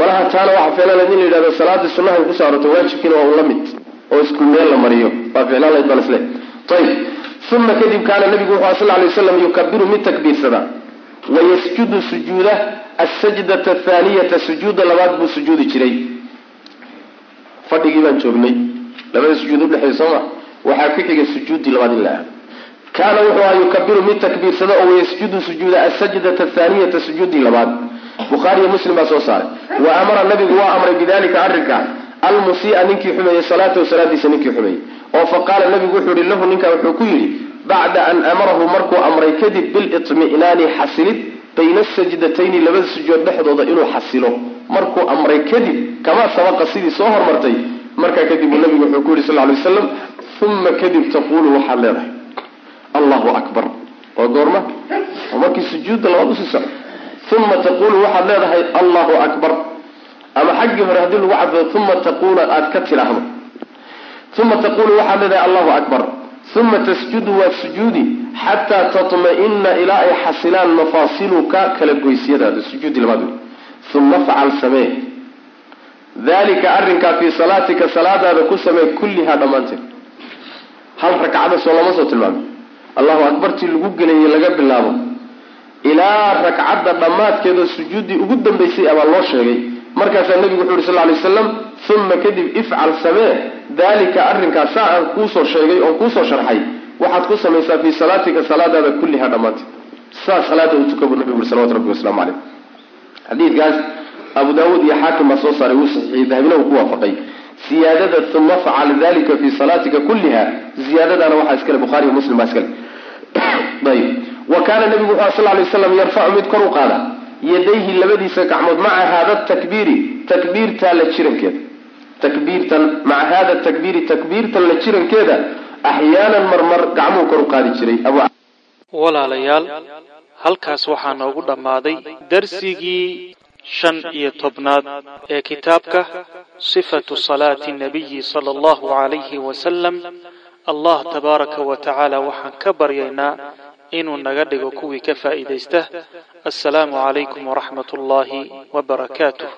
Malaha taana waxaa ficlaan lahayd in la yidhahdo salaadii sunnahayd ku soo aroortay waajibkiina waa la mid oo isku meel la mariyo. Baa ficlaan lahayd baan is leeyahay. Ayib uma kadib kaana nabigu wuxuu sal lay waslam yukabiru mid takbiirsada. Wayasjudu sujuuda asajdata athaaniyata sujuuda labaad buu sujuudi jiray. Fadhigii baan joognay. Labada sujuud udhexeey sooma waxaa ku xigay sujuudii labaad in la aado. Kaana wuxuu aha yukabiru mid takbiirsada oo wayasjudu sujuuda asajdata athaaniyata sujuudii labaad. Bukhaariyo muslim baa soo saaray. Wa amara nabigu waa amray bidalika arrinka. Almusii'a ninkii xumeeyey salaatahu salaadiisa ninkii xumeeyey. Oo fa qaala nabigu wuxuu yihi lahu ninkaa wuxuu ku yidhi bacda an amarahu markuu amray kadib bilitmi'naani xasilid bayna asajdatayni labada sujuud dhexdooda inuu xasilo. Markuu amray kadib kamaa sabaqa sidii soo hormartay. Markaa kadib uu nabigu wuxuu ku yihi sal ly waslam uma kadib taquulu waxaad leedahay allahu akbar. Waa goorma? Oo markii sujuudda labaad u sii soco uma taquulu waxaad leedahay allahu akbar. Ama xaggii hore haddii lagu cadfado uma taquula aada ka tidhaahdo. Uma taqulu waxaad leedahay allahu akbar. Uma tasjudu waad sujuudi. Xataa tatma'ina ilaa ay xasilaan mafaasiluka kala goysyadaada sujuudi labaad wey uma afcal samee. Dalika arrinkaa fii salaatika salaadaada ku samee kullihaa dhammaanteed hal ragcada soo lama soo tilmaamay allahu akbartii lagu gelayay laga bilaabo. Ilaa ragcadda dhammaadkeedoo sujuuddii ugu dambaysay abaa loo sheegay. Markaasaa nabigu wuxu uhi sal lay waslam uma kadib ifcal samee dalika arrinkaas saa aan kuusoo sheegay oon kuusoo sharxay. Waxaad ku samaysaa fii salaatika salaadaada kulliha dhammaanteed. Saa salaada u tuka buu nabigu uri salawatu rabbi waslamu caleyh xadiidkaas abu daawuud iyo xaakim baa soo saaray wuu saxiixiyey dahabina uu ku waafaqay siyaadada uma afcal dalika fii salaatika kulliha. Ziyaadadaana waxaa iskale bukhaari iyo muslim baa iskale. Ayb wa kaana nabigu wuxu sal lay waslam yarfacu mid kor u qaada. Yadayhi labadiisa gacmood maca haada takbiiri takbiirtaa la jirankeeda. Takbiirtan maca hada takbiiri takbiirtan la jirankeeda axyaanan marmar gacmuhu kor u qaadi jiray. Walaalayaal halkaas waxaa noogu dhammaaday darsigii shan iyo tobnaad ee kitaabka sifatu salaati nabiyi sala allahu calayhi wasalam allah tabaaraka wa tacaala waxaan ka baryaynaa inuu naga dhigo kuwii ka faa'iidaysta assalaamu calaykum waraxmat ullaahi wabarakaatuh